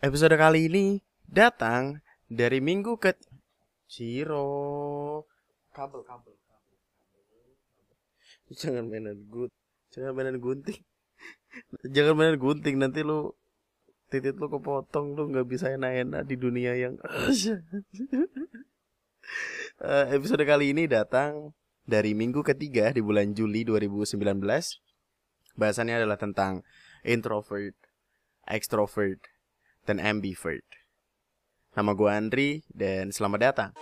Episode kali ini datang dari minggu ke Ciro. Kabel, kabel. Jangan mainan gut, jangan mainan gunting. jangan mainan gunting nanti lu titit lu kepotong lu nggak bisa enak-enak di dunia yang uh, episode kali ini datang dari minggu ketiga di bulan Juli 2019. Bahasannya adalah tentang introvert, extrovert, dan ambivert. Nama gue Andri dan selamat datang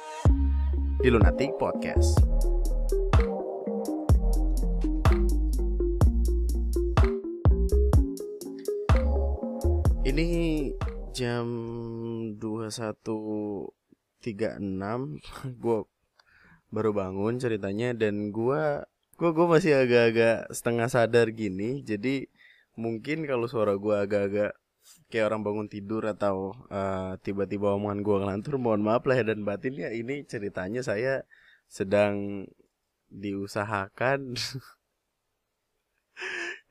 di Lunatic Podcast. Ini jam 21.36 gue baru bangun ceritanya dan gue gue gue masih agak-agak setengah sadar gini jadi mungkin kalau suara gue agak-agak kayak orang bangun tidur atau uh, tiba-tiba omongan gue ngelantur mohon maaf lah dan batin ya ini ceritanya saya sedang diusahakan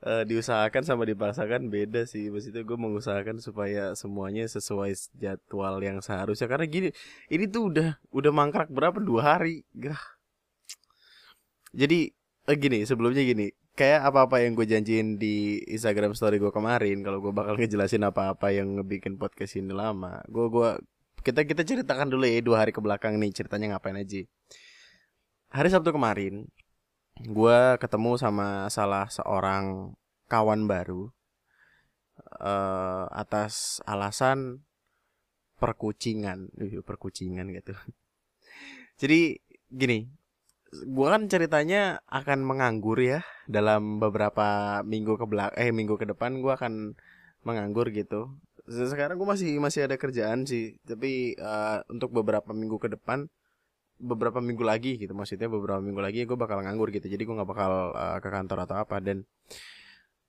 uh, diusahakan sama dipaksakan beda sih. Maksudnya gue mengusahakan supaya semuanya sesuai jadwal yang seharusnya. Karena gini ini tuh udah udah mangkrak berapa? Dua hari. Gah. jadi uh, gini sebelumnya gini kayak apa-apa yang gue janjiin di Instagram story gue kemarin kalau gue bakal ngejelasin apa-apa yang ngebikin podcast ini lama. Gue gua kita kita ceritakan dulu ya dua hari ke belakang nih ceritanya ngapain aja. Hari Sabtu kemarin gue ketemu sama salah seorang kawan baru uh, atas alasan perkucingan, uh, perkucingan gitu. Jadi gini, gua kan ceritanya akan menganggur ya dalam beberapa minggu ke belak eh minggu ke depan gua akan menganggur gitu. Sekarang gua masih masih ada kerjaan sih tapi uh, untuk beberapa minggu ke depan beberapa minggu lagi gitu maksudnya beberapa minggu lagi gue bakal nganggur gitu jadi gue nggak bakal uh, ke kantor atau apa dan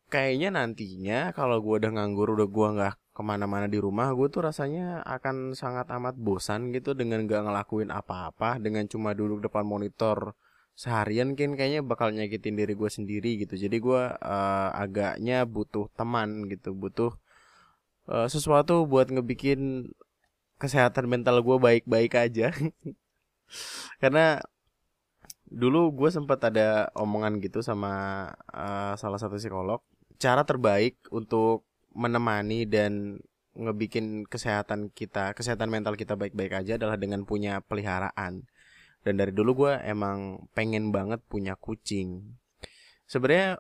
kayaknya nantinya kalau gue udah nganggur udah gue nggak ke mana-mana di rumah gue tuh rasanya akan sangat amat bosan gitu dengan gak ngelakuin apa-apa dengan cuma duduk depan monitor seharian kan kayaknya bakal nyakitin diri gue sendiri gitu. Jadi gue uh, agaknya butuh teman gitu butuh uh, sesuatu buat ngebikin kesehatan mental gue baik-baik aja. Karena dulu gue sempat ada omongan gitu sama uh, salah satu psikolog cara terbaik untuk menemani dan ngebikin kesehatan kita, kesehatan mental kita baik-baik aja adalah dengan punya peliharaan. Dan dari dulu gue emang pengen banget punya kucing. Sebenarnya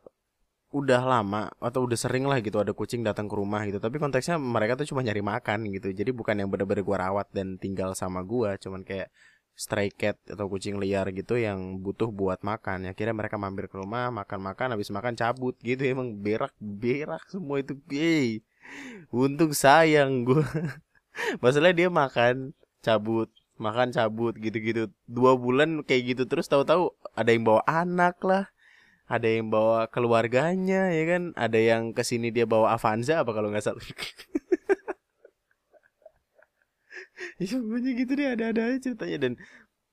udah lama atau udah sering lah gitu ada kucing datang ke rumah gitu tapi konteksnya mereka tuh cuma nyari makan gitu jadi bukan yang bener-bener gue rawat dan tinggal sama gue cuman kayak stray cat atau kucing liar gitu yang butuh buat makan. Ya kira mereka mampir ke rumah makan makan habis makan cabut gitu. Emang berak berak semua itu hey, untung sayang gue masalahnya dia makan cabut makan cabut gitu-gitu. Dua bulan kayak gitu terus tahu-tahu ada yang bawa anak lah ada yang bawa keluarganya ya kan? Ada yang ke sini dia bawa Avanza apa kalau nggak salah ya gitu deh ada-ada aja ceritanya. Dan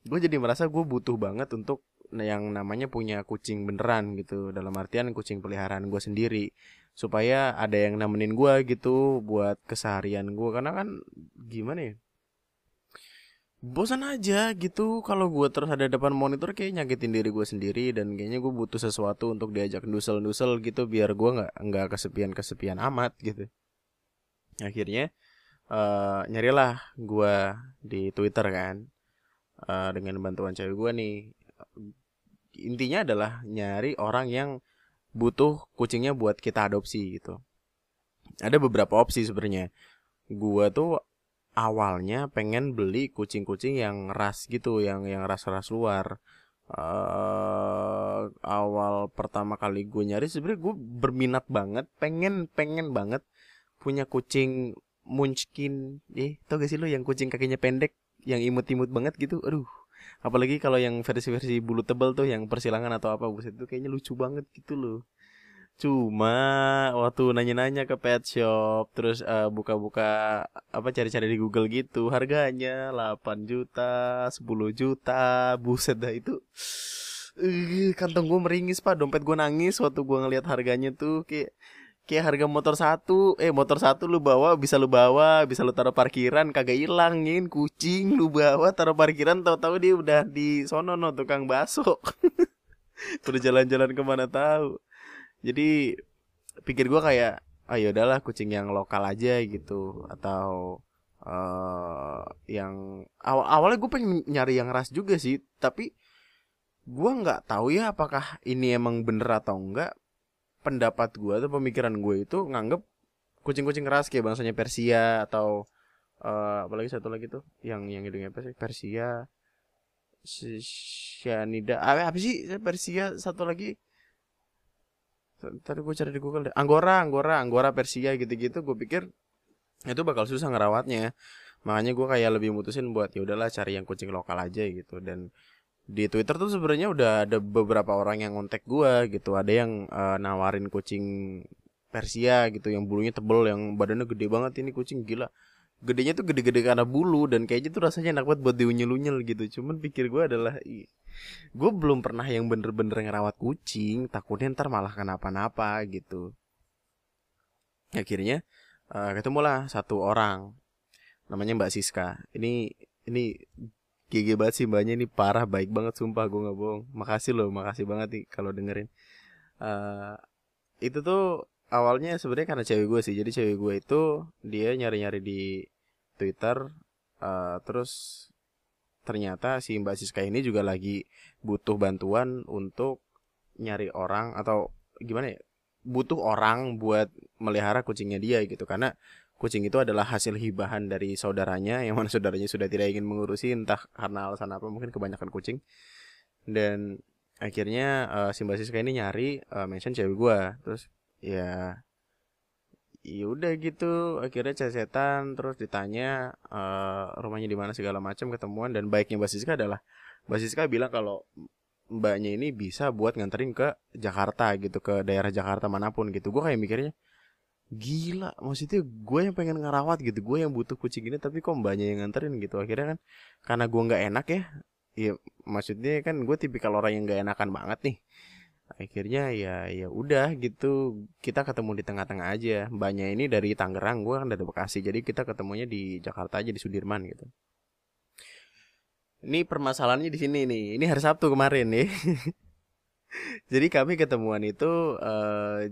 gue jadi merasa gue butuh banget untuk yang namanya punya kucing beneran gitu. Dalam artian kucing peliharaan gue sendiri. Supaya ada yang nemenin gue gitu buat keseharian gue karena kan gimana ya? Bosan aja gitu. Kalau gue terus ada depan monitor kayak nyakitin diri gue sendiri. Dan kayaknya gue butuh sesuatu untuk diajak dusel-dusel gitu. Biar gue nggak nggak kesepian kesepian amat gitu. Akhirnya uh, nyarilah gue di Twitter kan uh, dengan bantuan cewek gue nih. Intinya adalah nyari orang yang butuh kucingnya buat kita adopsi gitu. Ada beberapa opsi sebenarnya. Gue tuh awalnya pengen beli kucing-kucing yang ras gitu yang yang ras-ras luar. Uh, awal pertama kali gue nyari sebenarnya gue berminat banget pengen pengen banget punya kucing munchkin. Eh tau gak sih lo yang kucing kakinya pendek yang imut-imut banget gitu? Aduh. Apalagi kalau yang versi-versi bulu tebal tuh yang persilangan atau apa buset itu kayaknya lucu banget gitu loh. Cuma waktu nanya-nanya ke pet shop terus uh, buka-buka apa cari-cari di Google gitu harganya 8 juta 10 juta buset dah itu. Uh, kantong gue meringis pak. Dompet gue nangis waktu gue ngeliat harganya tuh kayak kayak harga motor satu. Eh motor satu lu bawa bisa lu bawa bisa lu taruh parkiran kagak hilangin kucing lu bawa taruh parkiran tahu-tahu dia udah di sono no tukang baso udah jalan-jalan ke mana tahu. Jadi pikir gua kayak ah ya udahlah kucing yang lokal aja gitu. Atau uh, yang awal awalnya gue pengen nyari yang ras juga sih. Tapi gua nggak tahu ya apakah ini emang bener atau enggak pendapat gue atau pemikiran gue itu nganggep kucing-kucing keras kayak bangsanya Persia atau uh, apalagi satu lagi tuh yang yang hidungnya apa sih? Persia Cyanida apa, apa sih? Persia satu lagi. Tadi gue cari di Google deh. Anggora Anggora Anggora Persia gitu-gitu. Gue pikir itu bakal susah ngerawatnya. Makanya gue kayak lebih mutusin buat ya udahlah cari yang kucing lokal aja gitu. Dan di Twitter tuh sebenarnya udah ada beberapa orang yang ngontek gua gitu. Ada yang uh, nawarin kucing Persia gitu yang bulunya tebel, yang badannya gede banget ini kucing gila. Gedenya tuh gede-gede karena bulu dan kayaknya tuh rasanya enak banget buat diunyel-unyel gitu. Cuman pikir gua adalah gue belum pernah yang bener-bener ngerawat kucing, takutnya ntar malah kenapa-napa gitu. Akhirnya uh, ketemulah satu orang namanya Mbak Siska. Ini ini GG banget sih mbaknya. Ini parah baik banget sumpah. Gue nggak bohong. Makasih loh makasih banget nih kalau dengerin. Uh, itu tuh awalnya sebenarnya karena cewek gue sih. Jadi cewek gue itu dia nyari nyari di Twitter. Uh, terus ternyata si Mbak Siska ini juga lagi butuh bantuan untuk nyari orang atau gimana ya? Butuh orang buat melihara kucingnya dia gitu. Karena kucing itu adalah hasil hibahan dari saudaranya yang mana saudaranya sudah tidak ingin mengurusi entah karena alasan apa mungkin kebanyakan kucing. Dan akhirnya uh, si mbak Siska ini nyari uh, mention cewek gue terus ya ya udah gitu akhirnya cacetan terus ditanya uh, rumahnya di mana segala macam ketemuan dan baiknya mbak Siska adalah mbak Siska bilang kalau mbaknya ini bisa buat nganterin ke Jakarta gitu ke daerah Jakarta mana pun gitu. Gue kayak mikirnya gila maksudnya gue yang pengen ngerawat gitu gue yang butuh kucing ini tapi kok mbaknya yang nganterin gitu? Akhirnya kan karena gue nggak enak ya ya maksudnya kan gue tipikal orang yang nggak enakan banget nih. Akhirnya ya ya udah gitu kita ketemu di tengah-tengah aja. Mbaknya ini dari Tangerang gue kan dari Bekasi jadi kita ketemunya di Jakarta aja di Sudirman gitu. Ini permasalahannya di sini nih ini hari Sabtu kemarin nih. Jadi kami ketemuan itu uh,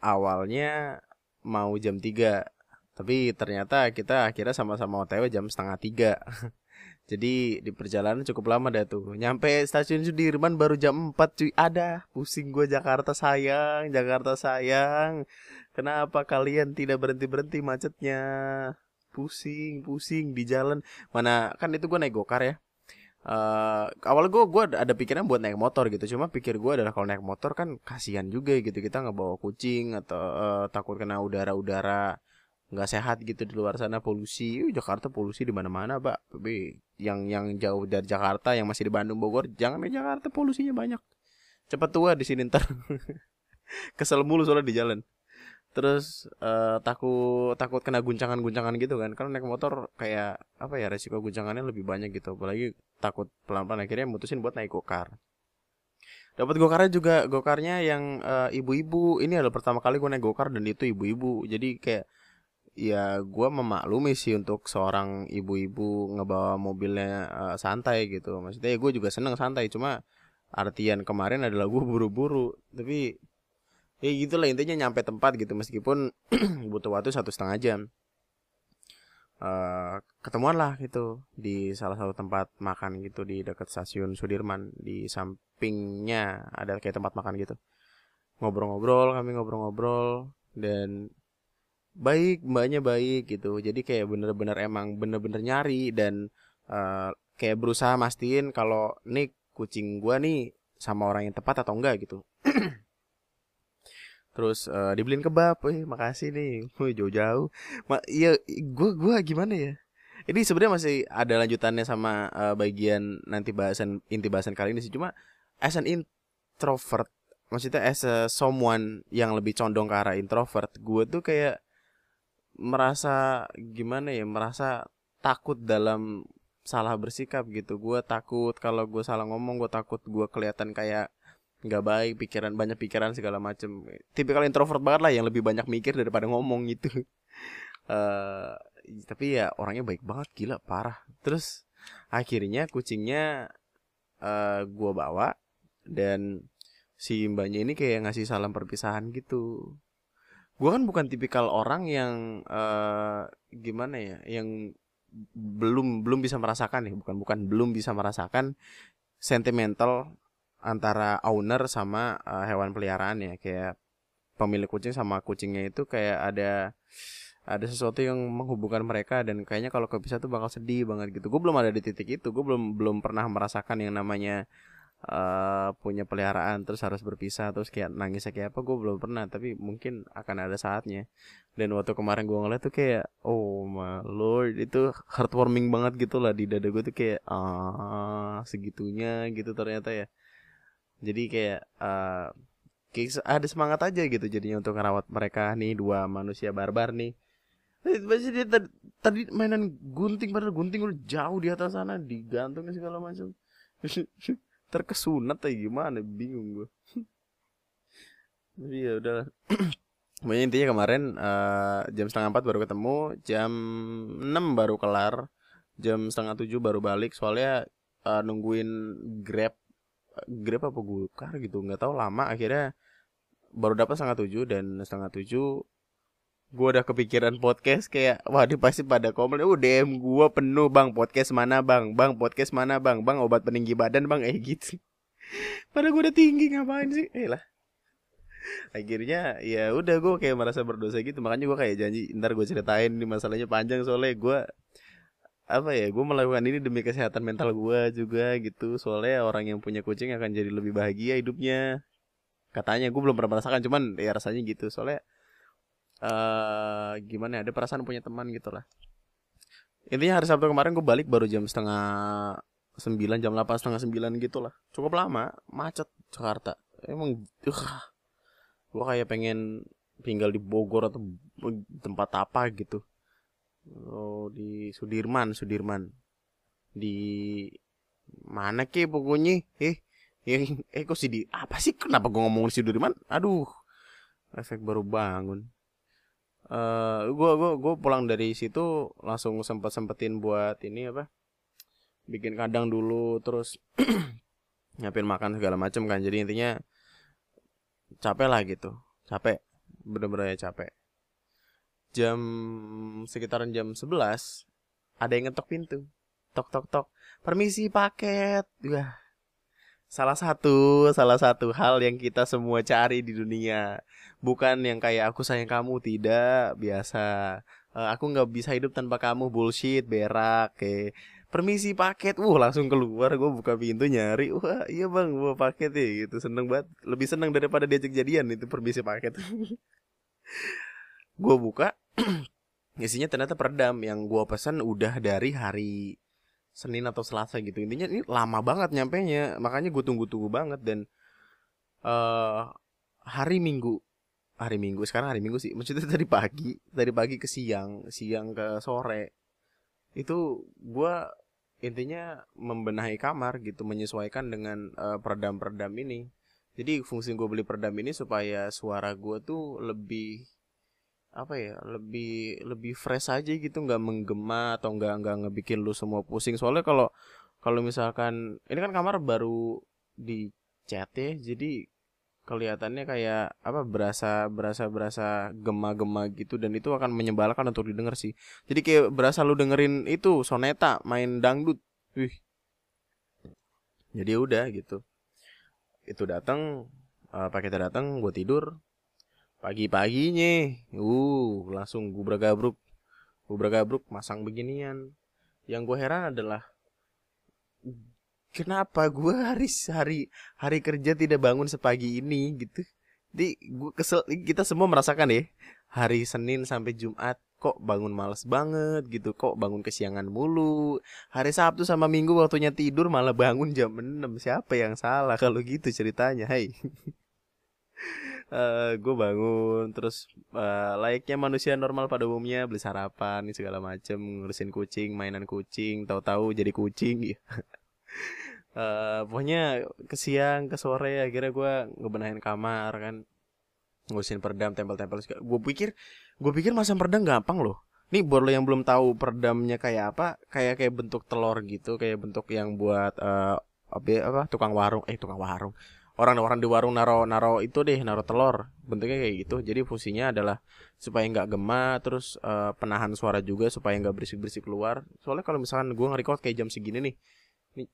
awalnya mau jam 3 tapi ternyata kita akhirnya sama-sama OTW jam setengah tiga. Jadi di perjalanan cukup lama dah tuh. Nyampe stasiun Sudirman baru jam 4 cuy. Ada pusing gue Jakarta sayang Jakarta sayang. Kenapa kalian tidak berhenti berhenti macetnya? Pusing pusing di jalan. Mana kan itu gue naik gokar ya uh, awal gue gue ada pikiran buat naik motor gitu. Cuma pikir gue adalah kalau naik motor kan kasihan juga gitu. Kita nggak bawa kucing atau uh, takut kena udara-udara nggak sehat gitu di luar sana polusi. Uh, Jakarta polusi di mana-mana pak. Tapi yang yang jauh dari Jakarta yang masih di Bandung Bogor jangan di Jakarta polusinya banyak. Cepat tua di sini ntar. Kesel mulu soalnya di jalan terus uh, takut takut kena guncangan-guncangan gitu kan. Kalau naik motor kayak apa ya resiko guncangannya lebih banyak gitu. Apalagi takut pelan-pelan akhirnya mutusin buat naik gokar. Dapat gokarnya juga gokarnya yang uh, ibu-ibu. Ini adalah pertama kali gue naik gokar dan itu ibu-ibu. Jadi kayak ya gue memaklumi sih untuk seorang ibu-ibu ngebawa mobilnya uh, santai gitu. Maksudnya ya gue juga seneng santai. Cuma artian kemarin adalah gue buru-buru. Tapi ya gitulah intinya nyampe tempat gitu meskipun butuh waktu satu setengah jam. Uh, ketemuan lah gitu di salah satu tempat makan gitu di dekat stasiun Sudirman. Di sampingnya ada kayak tempat makan gitu. Ngobrol-ngobrol kami ngobrol-ngobrol dan baik mbaknya baik gitu. Jadi kayak bener-bener emang bener-bener nyari dan uh, kayak berusaha mastiin kalau nih kucing gua nih sama orang yang tepat atau enggak? gitu terus uh, dibeliin kebab, wih makasih nih, jauh-jauh, Ma iya gue gua gimana ya? Ini sebenarnya masih ada lanjutannya sama uh, bagian nanti bahasan inti bahasan kali ini sih cuma as an introvert, maksudnya as a someone yang lebih condong ke arah introvert, gue tuh kayak merasa gimana ya, merasa takut dalam salah bersikap gitu. Gue takut kalau gue salah ngomong, gue takut gue kelihatan kayak nggak baik pikiran banyak pikiran segala macem. Tipikal introvert banget lah yang lebih banyak mikir daripada ngomong gitu. Uh, tapi ya orangnya baik banget gila parah. Terus akhirnya kucingnya uh, gua bawa dan si mbaknya ini kayak ngasih salam perpisahan gitu. Gua kan bukan tipikal orang yang uh, gimana ya yang belum belum bisa merasakan nih bukan bukan belum bisa merasakan sentimental antara owner sama uh, hewan peliharaan ya. Kayak pemilik kucing sama kucingnya itu kayak ada ada sesuatu yang menghubungkan mereka dan kayaknya kalau kepisah tuh bakal sedih banget gitu. Gue belum ada di titik itu. Gue belum belum pernah merasakan yang namanya uh, punya peliharaan terus harus berpisah terus kayak nangis kayak apa gue belum pernah. Tapi mungkin akan ada saatnya. Dan waktu kemarin gue ngeliat tuh kayak oh my lord itu heartwarming banget gitu lah di dada gue tuh kayak ah segitunya gitu ternyata ya jadi kayak uh, kayak ada semangat aja gitu jadinya untuk ngerawat mereka nih dua manusia barbar nih dia tadi, tadi mainan gunting padahal gunting udah jauh di atas sana digantung segala macam. terkesunat kayak gimana bingung gue jadi ya udah Pokoknya intinya kemarin uh, jam setengah empat baru ketemu, jam enam baru kelar, jam setengah tujuh baru balik. Soalnya uh, nungguin grab, grab apa gukar gitu, nggak tahu lama. Akhirnya baru dapat setengah tujuh dan setengah tujuh gue udah kepikiran podcast kayak wah dia pasti pada komen uh DM gue penuh bang. Podcast mana bang? Bang podcast mana bang? Bang obat peninggi badan bang. Eh gitu. Pada gue udah tinggi ngapain sih? Eh lah. Akhirnya ya udah gue kayak merasa berdosa gitu. Makanya gue kayak janji ntar gue ceritain ini masalahnya panjang soalnya gue apa ya gue melakukan ini demi kesehatan mental gue juga gitu. Soalnya orang yang punya kucing akan jadi lebih bahagia hidupnya. Katanya gue belum pernah merasakan cuman ya rasanya gitu. Soalnya uh, gimana ya ada perasaan punya teman gitu lah. Intinya hari Sabtu kemarin gue balik baru jam setengah sembilan jam delapan setengah sembilan gitu lah. Cukup lama macet Jakarta. Emang uh, gue kayak pengen tinggal di Bogor atau tempat apa gitu oh di Sudirman Sudirman. Di mana ke pokoknya? Eh yang eh kok sih di apa sih? Kenapa gue ngomong di Sudirman? Aduh efek baru bangun. Uh, gua gua gua pulang dari situ langsung sempet sempetin buat ini apa? Bikin kandang dulu terus nyiapin makan segala macem kan. Jadi intinya capek lah gitu. Capek. Bener-bener ya capek jam sekitaran jam 11 ada yang ngetok pintu. Tok tok tok. Permisi paket. Wah. Salah satu salah satu hal yang kita semua cari di dunia. Bukan yang kayak aku sayang kamu tidak. Biasa. Uh, aku nggak bisa hidup tanpa kamu. Bullshit berak kayak permisi paket. Uh langsung keluar. Gue buka pintu nyari. Wah iya bang. Bawa paket ya gitu. Seneng banget. Lebih seneng daripada diajak jadian itu permisi paket. Gue buka isinya ternyata peredam yang gue pesan udah dari hari Senin atau Selasa gitu. Intinya ini lama banget nyampe nya makanya gue tunggu-tunggu banget dan uh, hari Minggu. Hari Minggu sekarang hari Minggu sih. Maksudnya tadi pagi dari pagi ke siang siang ke sore. Itu gue intinya membenahi kamar gitu menyesuaikan dengan uh, peredam-peredam ini. Jadi fungsi gue beli peredam ini supaya suara gue tuh lebih apa ya lebih lebih fresh aja gitu nggak menggema atau nggak nggak ngebikin lu semua pusing. Soalnya kalau kalau misalkan ini kan kamar baru dicat ya jadi kelihatannya kayak apa berasa berasa berasa gema-gema gitu dan itu akan menyebalkan untuk didengar sih. Jadi kayak berasa lu dengerin itu soneta main dangdut. Wih. Jadi udah gitu. Itu datang uh, paketnya datang gue tidur pagi paginya uh langsung gue gabruk gue gabruk masang beginian. Yang gue heran adalah kenapa gue hari hari hari kerja tidak bangun sepagi ini gitu? Di gue kesel kita semua merasakan ya hari Senin sampai Jumat kok bangun males banget gitu. Kok bangun kesiangan mulu. Hari Sabtu sama Minggu waktunya tidur malah bangun jam 6 siapa yang salah kalau gitu ceritanya hai uh, gue bangun terus uh, layaknya manusia normal pada umumnya beli sarapan segala macem ngurusin kucing mainan kucing tahu-tahu jadi kucing uh, pokoknya ke siang ke sore akhirnya gue ngebenahin kamar kan. Ngusin peredam tempel-tempel gue pikir gue pikir masang peredam gampang loh. Nih buat lo yang belum tahu peredamnya kayak apa kayak kayak bentuk telur gitu kayak bentuk yang buat uh, apa tukang warung eh tukang warung orang-orang di warung naro naro itu deh naro telur. Bentuknya kayak gitu. Jadi fungsinya adalah supaya nggak gema terus uh, penahan suara juga supaya nggak berisik berisik keluar. Soalnya kalau misalkan gue nge-record kayak jam segini nih. Nih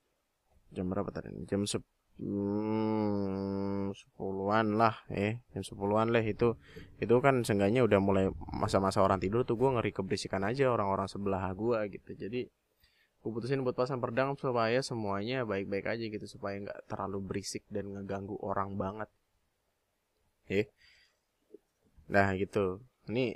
jam berapa tadi? Jam se hmm, sepuluhan lah eh jam sepuluhan lah itu. Itu kan seenggaknya udah mulai masa-masa orang tidur tuh gue ngeri keberisikan aja orang-orang sebelah gue gitu. Jadi gue putusin buat pasang perdang supaya semuanya baik-baik aja gitu supaya nggak terlalu berisik dan ngeganggu orang banget. Eh nah gitu. Ini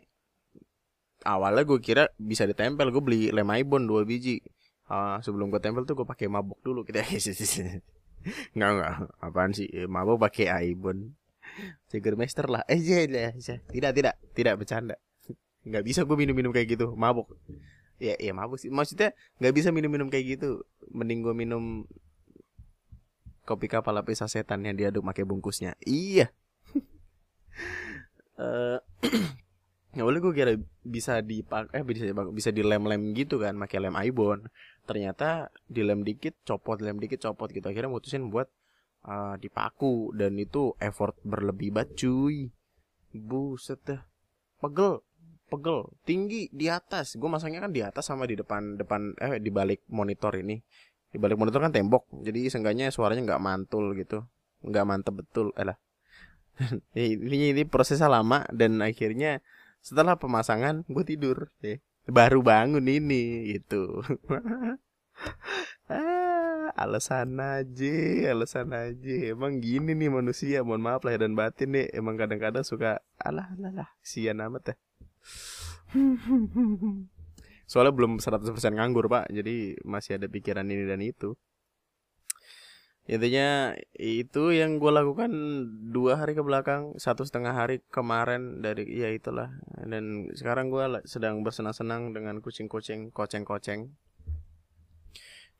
awalnya gue kira bisa ditempel gue beli lem ibon dua biji. Uh, sebelum gue tempel tuh gue pakai mabuk dulu kita nggak nggak. Apaan sih? Eh, mabuk pakai Aibon. Master lah. Eh iya, iya, iya. tidak tidak. Tidak bercanda. Nggak bisa gue minum minum kayak gitu. Mabuk ya ya mabuk sih. Maksudnya nggak bisa minum minum kayak gitu. Mending gue minum kopi kapal lapis setan yang diaduk pakai bungkusnya. Iya. Ya boleh gue kira bisa dipak eh bisa bisa dilem-lem gitu kan pakai lem Aibon ternyata dilem dikit copot lem dikit copot gitu. Akhirnya mutusin buat uh, dipaku. Dan itu effort berlebih banget cuy. Buset dah pegel pegel tinggi di atas. Gue masangnya kan di atas sama di depan depan eh di balik monitor ini. Di balik monitor kan tembok jadi seenggaknya suaranya nggak mantul gitu. Nggak mantep betul eh lah. Ini ini prosesnya lama dan akhirnya setelah pemasangan gue tidur deh baru bangun ini gitu. Ah, alasan aja alasan aja. Emang gini nih manusia mohon maaf lah dan batin nih. Emang kadang-kadang suka alah alah lah sian amat ya soalnya belum 100% nganggur pak. Jadi masih ada pikiran ini dan itu. Intinya itu yang gue lakukan dua hari ke belakang satu setengah hari kemarin dari ya itulah. Dan sekarang gue sedang bersenang-senang dengan kucing-kucing koceng-koceng.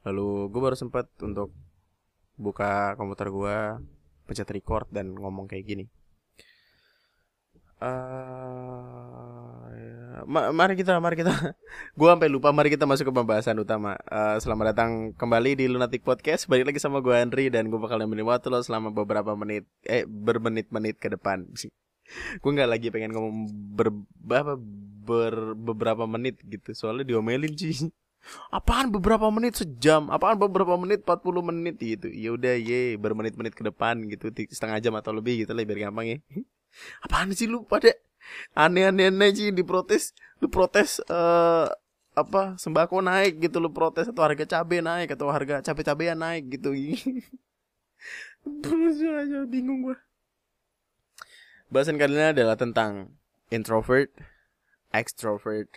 Lalu gue baru sempat untuk buka komputer gue pencet record dan ngomong kayak gini. Uh, ma mari kita mari kita. Gua sampai lupa mari kita masuk ke pembahasan utama. Uh, selamat datang kembali di Lunatic Podcast. Balik lagi sama gua Andri dan gua bakal nemenin waktu lo selama beberapa menit eh bermenit-menit ke depan. Gue nggak lagi pengen ngomong ber, apa, ber beberapa menit gitu. Soalnya diomelin sih apaan beberapa menit? Sejam. Apaan beberapa menit? 40 menit gitu. Ya udah ye bermenit-menit ke depan gitu. Setengah jam atau lebih gitu lah biar gampang ya. Apaan sih lu pada aneh-aneh sih diprotes lu protes uh, apa sembako naik gitu lu protes atau harga cabai naik atau harga cabai cabean naik gitu. Aja bingung gua. Bahasan kali ini adalah tentang introvert extrovert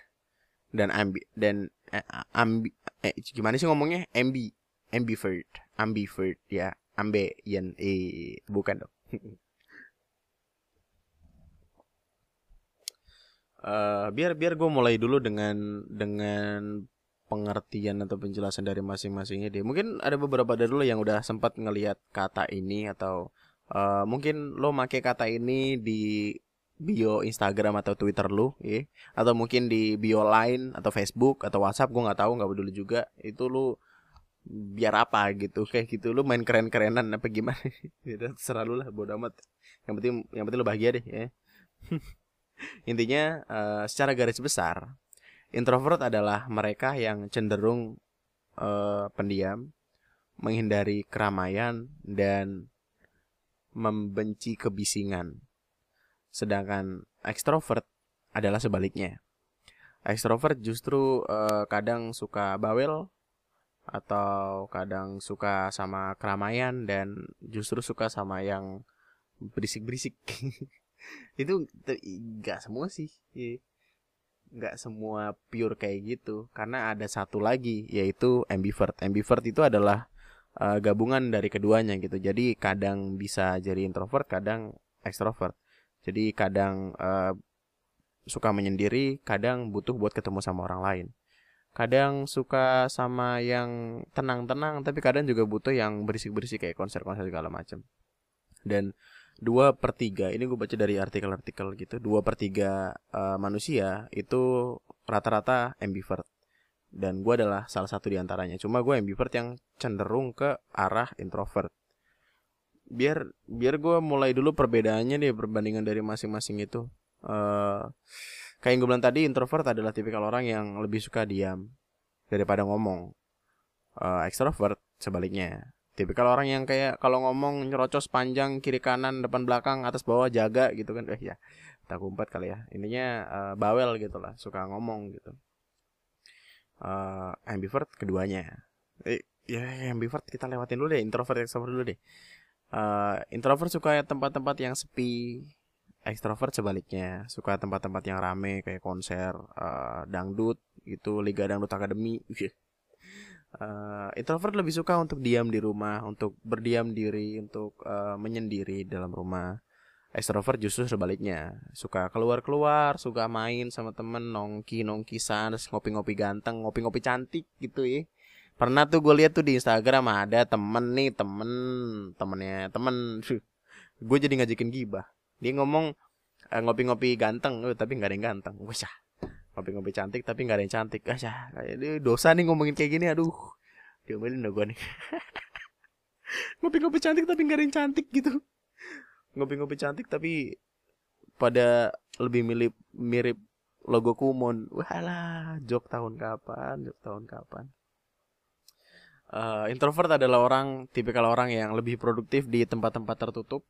dan ambi dan eh, ambi eh, gimana sih ngomongnya? Ambi ambivert ambivert ya. Ambe yan eh bukan dong uh, biar biar gue mulai dulu dengan dengan pengertian atau penjelasan dari masing-masingnya deh. Mungkin ada beberapa dari lo yang udah sempat ngelihat kata ini atau uh, mungkin lo make kata ini di bio Instagram atau Twitter lo, ya, atau mungkin di bio Line atau Facebook atau WhatsApp, gue nggak tahu nggak peduli juga. Itu lo biar apa gitu kayak gitu. Lo main keren-kerenan apa gimana? Ya terserah lu lah bodo amat. Yang penting yang penting lo bahagia deh ya Intinya uh, secara garis besar introvert adalah mereka yang cenderung uh, pendiam, menghindari keramaian dan membenci kebisingan. Sedangkan ekstrovert adalah sebaliknya. Ekstrovert justru uh, kadang suka bawel atau kadang suka sama keramaian dan justru suka sama yang berisik-berisik. itu nggak semua sih iya. nggak semua pure kayak gitu. Karena ada satu lagi yaitu ambivert. Ambivert itu adalah uh, gabungan dari keduanya gitu. Jadi kadang bisa jadi introvert kadang extrovert. Jadi kadang uh, suka menyendiri kadang butuh buat ketemu sama orang lain. Kadang suka sama yang tenang-tenang tapi kadang juga butuh yang berisik-berisik kayak konser-konser segala macam dan dua per tiga. Ini gue baca dari artikel-artikel gitu. Dua per tiga uh, manusia itu rata-rata ambivert. Dan gue adalah salah satu di antaranya. Cuma gue ambivert yang cenderung ke arah introvert. Biar biar gue mulai dulu perbedaannya nih perbandingan dari masing-masing itu. Uh, kayak yang gue bilang tadi introvert adalah tipikal orang yang lebih suka diam daripada ngomong. Uh, extrovert sebaliknya tipikal orang yang kayak kalau ngomong nyerocos panjang kiri kanan depan belakang atas bawah jaga gitu kan eh ya tak umpat kali ya. Ininya uh, bawel gitu lah suka ngomong gitu. Uh, ambivert keduanya. Eh, ya ambivert kita lewatin dulu deh introvert extrovert dulu deh. Uh, introvert suka tempat-tempat yang sepi ekstrovert sebaliknya suka tempat-tempat yang rame kayak konser uh, dangdut gitu liga dangdut akademi uh, introvert lebih suka untuk diam di rumah untuk berdiam diri untuk uh, menyendiri dalam rumah. Ekstrovert justru sebaliknya suka keluar keluar suka main sama temen nongki nongki sana ngopi ngopi ganteng ngopi ngopi cantik gitu ya. Pernah tuh gue lihat tuh di Instagram ada temen nih temen temennya temen. Gue jadi ngajakin gibah. Dia ngomong uh, ngopi-ngopi ganteng tapi nggak ada yang ganteng. Wah ngopi-ngopi cantik tapi nggak ada yang cantik. Ah kayak dosa nih ngomongin kayak gini. Aduh. Diomelin dong gue nih. Ngopi-ngopi cantik tapi nggak ada yang cantik gitu. Ngopi-ngopi cantik tapi pada lebih mirip mirip logo kumon. Walah jok tahun kapan jok tahun kapan. Uh, introvert adalah orang tipikal orang yang lebih produktif di tempat-tempat tertutup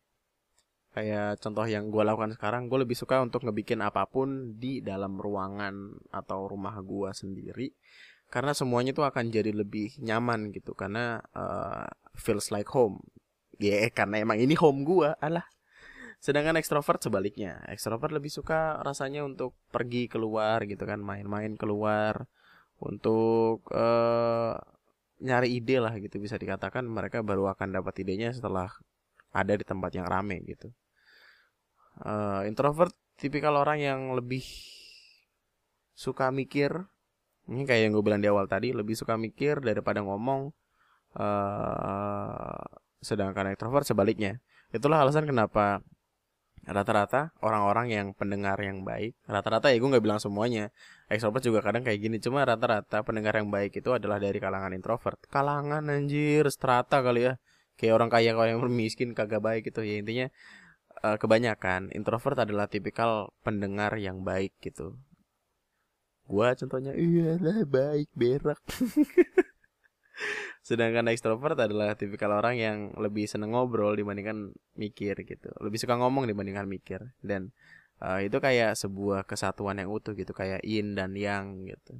kayak contoh yang gue lakukan sekarang gue lebih suka untuk ngebikin apa pun di dalam ruangan atau rumah gue sendiri. Karena semuanya tuh akan jadi lebih nyaman gitu karena uh, feels like home. Ya yeah, karena emang ini home gue alah. Sedangkan ekstrovert sebaliknya. Ekstrovert lebih suka rasanya untuk pergi keluar gitu kan main-main keluar untuk uh, nyari ide lah gitu bisa dikatakan mereka baru akan dapat idenya setelah ada di tempat yang rame gitu uh, introvert tipikal orang yang lebih suka mikir. Ini kayak yang gue bilang di awal tadi lebih suka mikir daripada ngomong. Uh, sedangkan introvert sebaliknya. Itulah alasan kenapa rata-rata orang-orang yang pendengar yang baik rata-rata ya gue nggak bilang semuanya extrovert juga kadang kayak gini. Cuma rata-rata pendengar yang baik itu adalah dari kalangan introvert. Kalangan anjir strata kali ya. Kayak orang kaya kalau yang miskin kagak baik gitu. Ya intinya uh, kebanyakan introvert adalah tipikal pendengar yang baik gitu. Gua contohnya iyalah baik berak. Sedangkan extrovert adalah tipikal orang yang lebih seneng ngobrol dibandingkan mikir gitu. Lebih suka ngomong dibandingkan mikir dan uh, itu kayak sebuah kesatuan yang utuh gitu kayak yin dan yang gitu.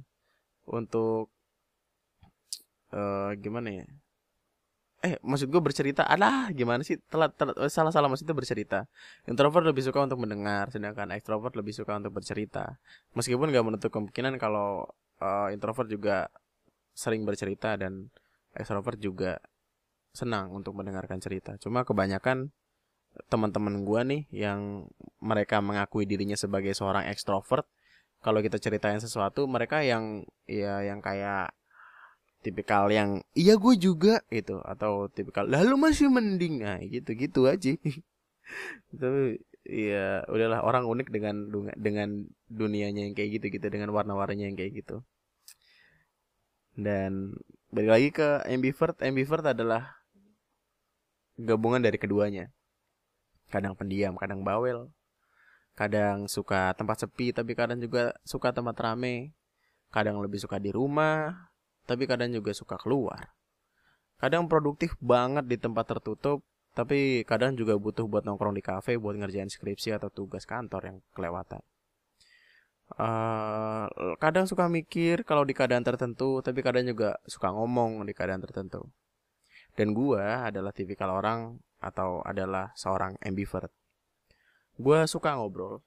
Untuk uh, gimana ya? Eh maksud gue bercerita. Alah gimana sih? Telat, telat. Eh, salah salah maksudnya bercerita. Introvert lebih suka untuk mendengar sedangkan extrovert lebih suka untuk bercerita. Meskipun gak menutup kemungkinan kalau uh, introvert juga sering bercerita dan extrovert juga senang untuk mendengarkan cerita. Cuma kebanyakan teman-teman gue nih yang mereka mengakui dirinya sebagai seorang extrovert kalau kita ceritain sesuatu mereka yang ya yang kayak tipikal yang iya gue juga itu atau tipikal lalu masih mending. Nah gitu gitu aja. Itu ya udahlah orang unik dengan dengan dunianya yang kayak gitu gitu dengan warna-warnanya yang kayak gitu. Dan balik lagi ke ambivert ambivert adalah gabungan dari keduanya. Kadang pendiam kadang bawel kadang suka tempat sepi tapi kadang juga suka tempat rame kadang lebih suka di rumah tapi kadang juga suka keluar. Kadang produktif banget di tempat tertutup, tapi kadang juga butuh buat nongkrong di kafe buat ngerjain skripsi atau tugas kantor yang kelewatan. Uh, kadang suka mikir kalau di keadaan tertentu, tapi kadang juga suka ngomong di keadaan tertentu. Dan gua adalah tipikal orang atau adalah seorang ambivert. Gua suka ngobrol,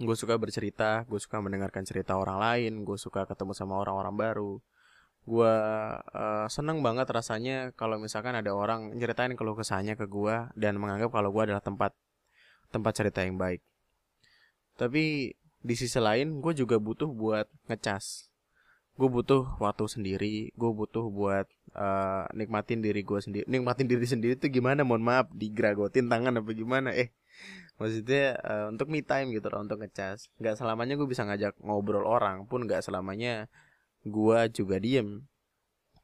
gue suka bercerita, gue suka mendengarkan cerita orang lain, gue suka ketemu sama orang-orang baru, gue uh, seneng banget rasanya kalau misalkan ada orang nyeritain keluh kesahnya ke gue dan menganggap kalau gue adalah tempat tempat cerita yang baik. Tapi di sisi lain gue juga butuh buat ngecas. Gue butuh waktu sendiri gue butuh buat uh, nikmatin diri gue sendiri nikmatin diri sendiri tuh gimana? Mohon maaf digragotin tangan apa gimana? Eh maksudnya uh, untuk me time gitu loh untuk ngecas. Nggak selamanya gue bisa ngajak ngobrol orang pun nggak selamanya gue juga diem.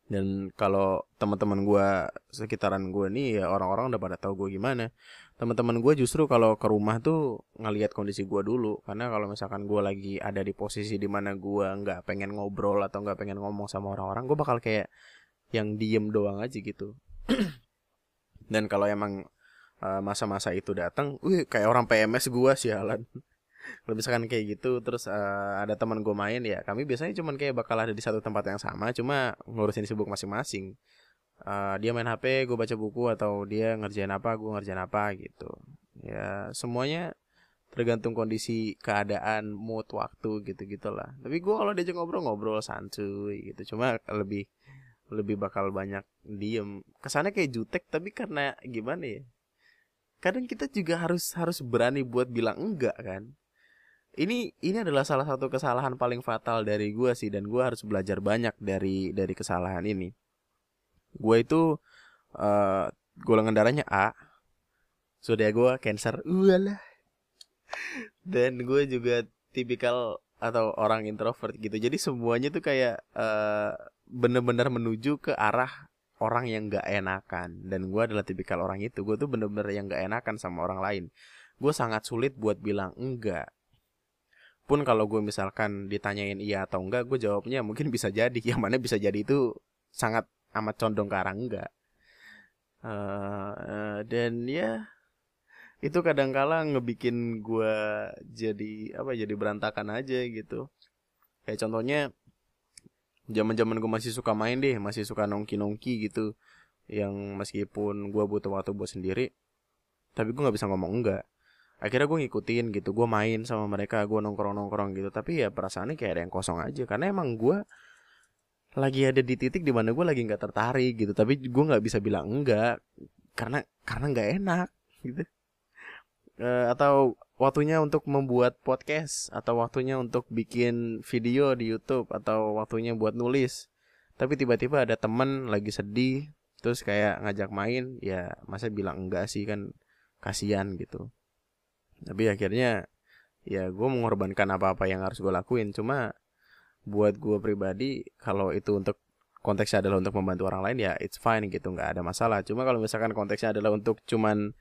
Dan kalau teman-teman gue sekitaran gue nih ya orang-orang udah pada tahu gue gimana. Teman-teman gue justru kalau ke rumah tuh ngelihat kondisi gue dulu. Karena kalau misalkan gue lagi ada di posisi di mana gue nggak pengen ngobrol atau nggak pengen ngomong sama orang-orang gue bakal kayak yang diem doang aja gitu. Dan kalau emang uh, masa-masa itu datang, wih kayak orang PMS gue sialan kalau misalkan kayak gitu terus uh, ada teman gue main ya kami biasanya cuman kayak bakal ada di satu tempat yang sama cuma ngurusin sibuk masing-masing. Uh, dia main HP gue baca buku atau dia ngerjain apa gue ngerjain apa gitu. Ya semuanya tergantung kondisi keadaan mood waktu gitu gitulah tapi gue kalau diajak ngobrol-ngobrol santuy gitu. Cuma lebih lebih bakal banyak diem. Kesannya kayak jutek tapi karena gimana ya kadang kita juga harus harus berani buat bilang enggak kan ini ini adalah salah satu kesalahan paling fatal dari gue sih dan gue harus belajar banyak dari dari kesalahan ini. Gue itu uh, golongan darahnya A sudah gue cancer. Ulah dan gue juga tipikal atau orang introvert gitu. Jadi semuanya tuh kayak uh, bener-bener menuju ke arah orang yang gak enakan. Dan gue adalah tipikal orang itu. Gue tuh bener-bener yang gak enakan sama orang lain. Gue sangat sulit buat bilang enggak pun kalau gue misalkan ditanyain iya atau enggak gue jawabnya mungkin bisa jadi. Yang mana bisa jadi itu sangat amat condong ke arah enggak. Uh, uh, dan ya itu kadang-kala ngebikin gue jadi apa jadi berantakan aja gitu. Kayak contohnya zaman-zaman gue masih suka main deh masih suka nongki-nongki gitu. Yang meskipun gue butuh waktu buat sendiri tapi gue nggak bisa ngomong enggak akhirnya gue ngikutin gitu gue main sama mereka gue nongkrong nongkrong gitu. Tapi ya perasaannya kayak ada yang kosong aja. Karena emang gue lagi ada di titik di mana gue lagi nggak tertarik gitu. Tapi gue nggak bisa bilang enggak karena karena nggak enak gitu. E, atau waktunya untuk membuat podcast atau waktunya untuk bikin video di YouTube atau waktunya buat nulis. Tapi tiba-tiba ada temen lagi sedih terus kayak ngajak main ya masa bilang enggak sih kan kasihan gitu tapi akhirnya ya gue mengorbankan apa-apa yang harus gue lakuin. Cuma buat gue pribadi kalau itu untuk konteksnya adalah untuk membantu orang lain ya it's fine gitu nggak ada masalah. Cuma kalau misalkan konteksnya adalah untuk cuman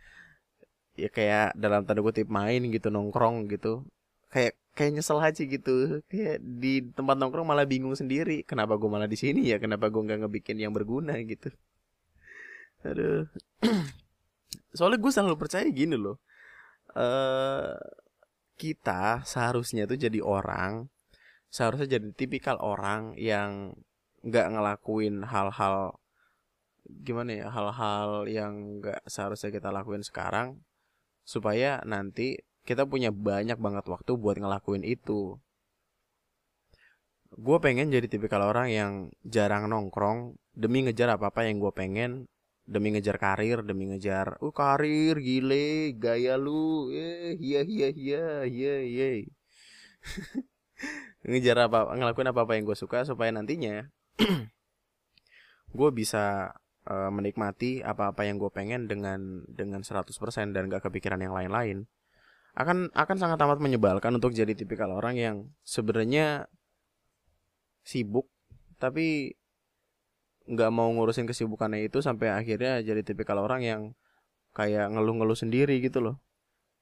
ya kayak dalam tanda kutip main gitu nongkrong gitu kayak kayak nyesel aja gitu. Kayak di tempat nongkrong malah bingung sendiri kenapa gue malah di sini ya? Kenapa gue nggak ngebikin yang berguna gitu? Aduh. Soalnya gue selalu percaya gini loh uh, kita seharusnya tuh jadi orang seharusnya jadi tipikal orang yang nggak ngelakuin hal-hal gimana ya hal-hal yang nggak seharusnya kita lakuin sekarang supaya nanti kita punya banyak banget waktu buat ngelakuin itu. Gue pengen jadi tipikal orang yang jarang nongkrong demi ngejar apa apa yang gue pengen demi ngejar karir demi ngejar uh karir gile gaya lu eh iya iya iya iya iya ngejar apa ngelakuin apa apa yang gue suka supaya nantinya gue bisa uh, menikmati apa-apa yang gue pengen dengan dengan 100% dan gak kepikiran yang lain-lain. Akan akan sangat amat menyebalkan untuk jadi tipikal orang yang sebenarnya sibuk tapi nggak mau ngurusin kesibukannya itu sampai akhirnya jadi tipikal orang yang kayak ngeluh-ngeluh sendiri gitu loh.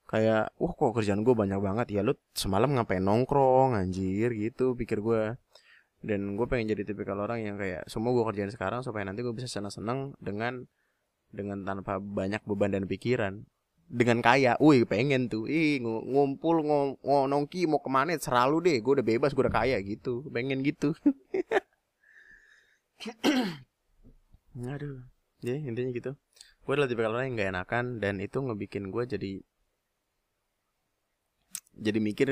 Kayak wah kok kerjaan gue banyak banget ya? Lu semalam ngapain nongkrong anjir? Gitu pikir gue dan gue pengen jadi tipikal orang yang kayak semua gue kerjain sekarang supaya nanti gue bisa senang-senang dengan dengan tanpa banyak beban dan pikiran. Dengan kaya, wih pengen tuh, ih ngumpul ng nongki mau ke mana? Selalu deh, gue udah bebas, gue udah kaya. Gitu, pengen gitu. Aduh, ya intinya gitu. Gue adalah tipikal orang yang gak enakan dan itu ngebikin gue jadi jadi mikir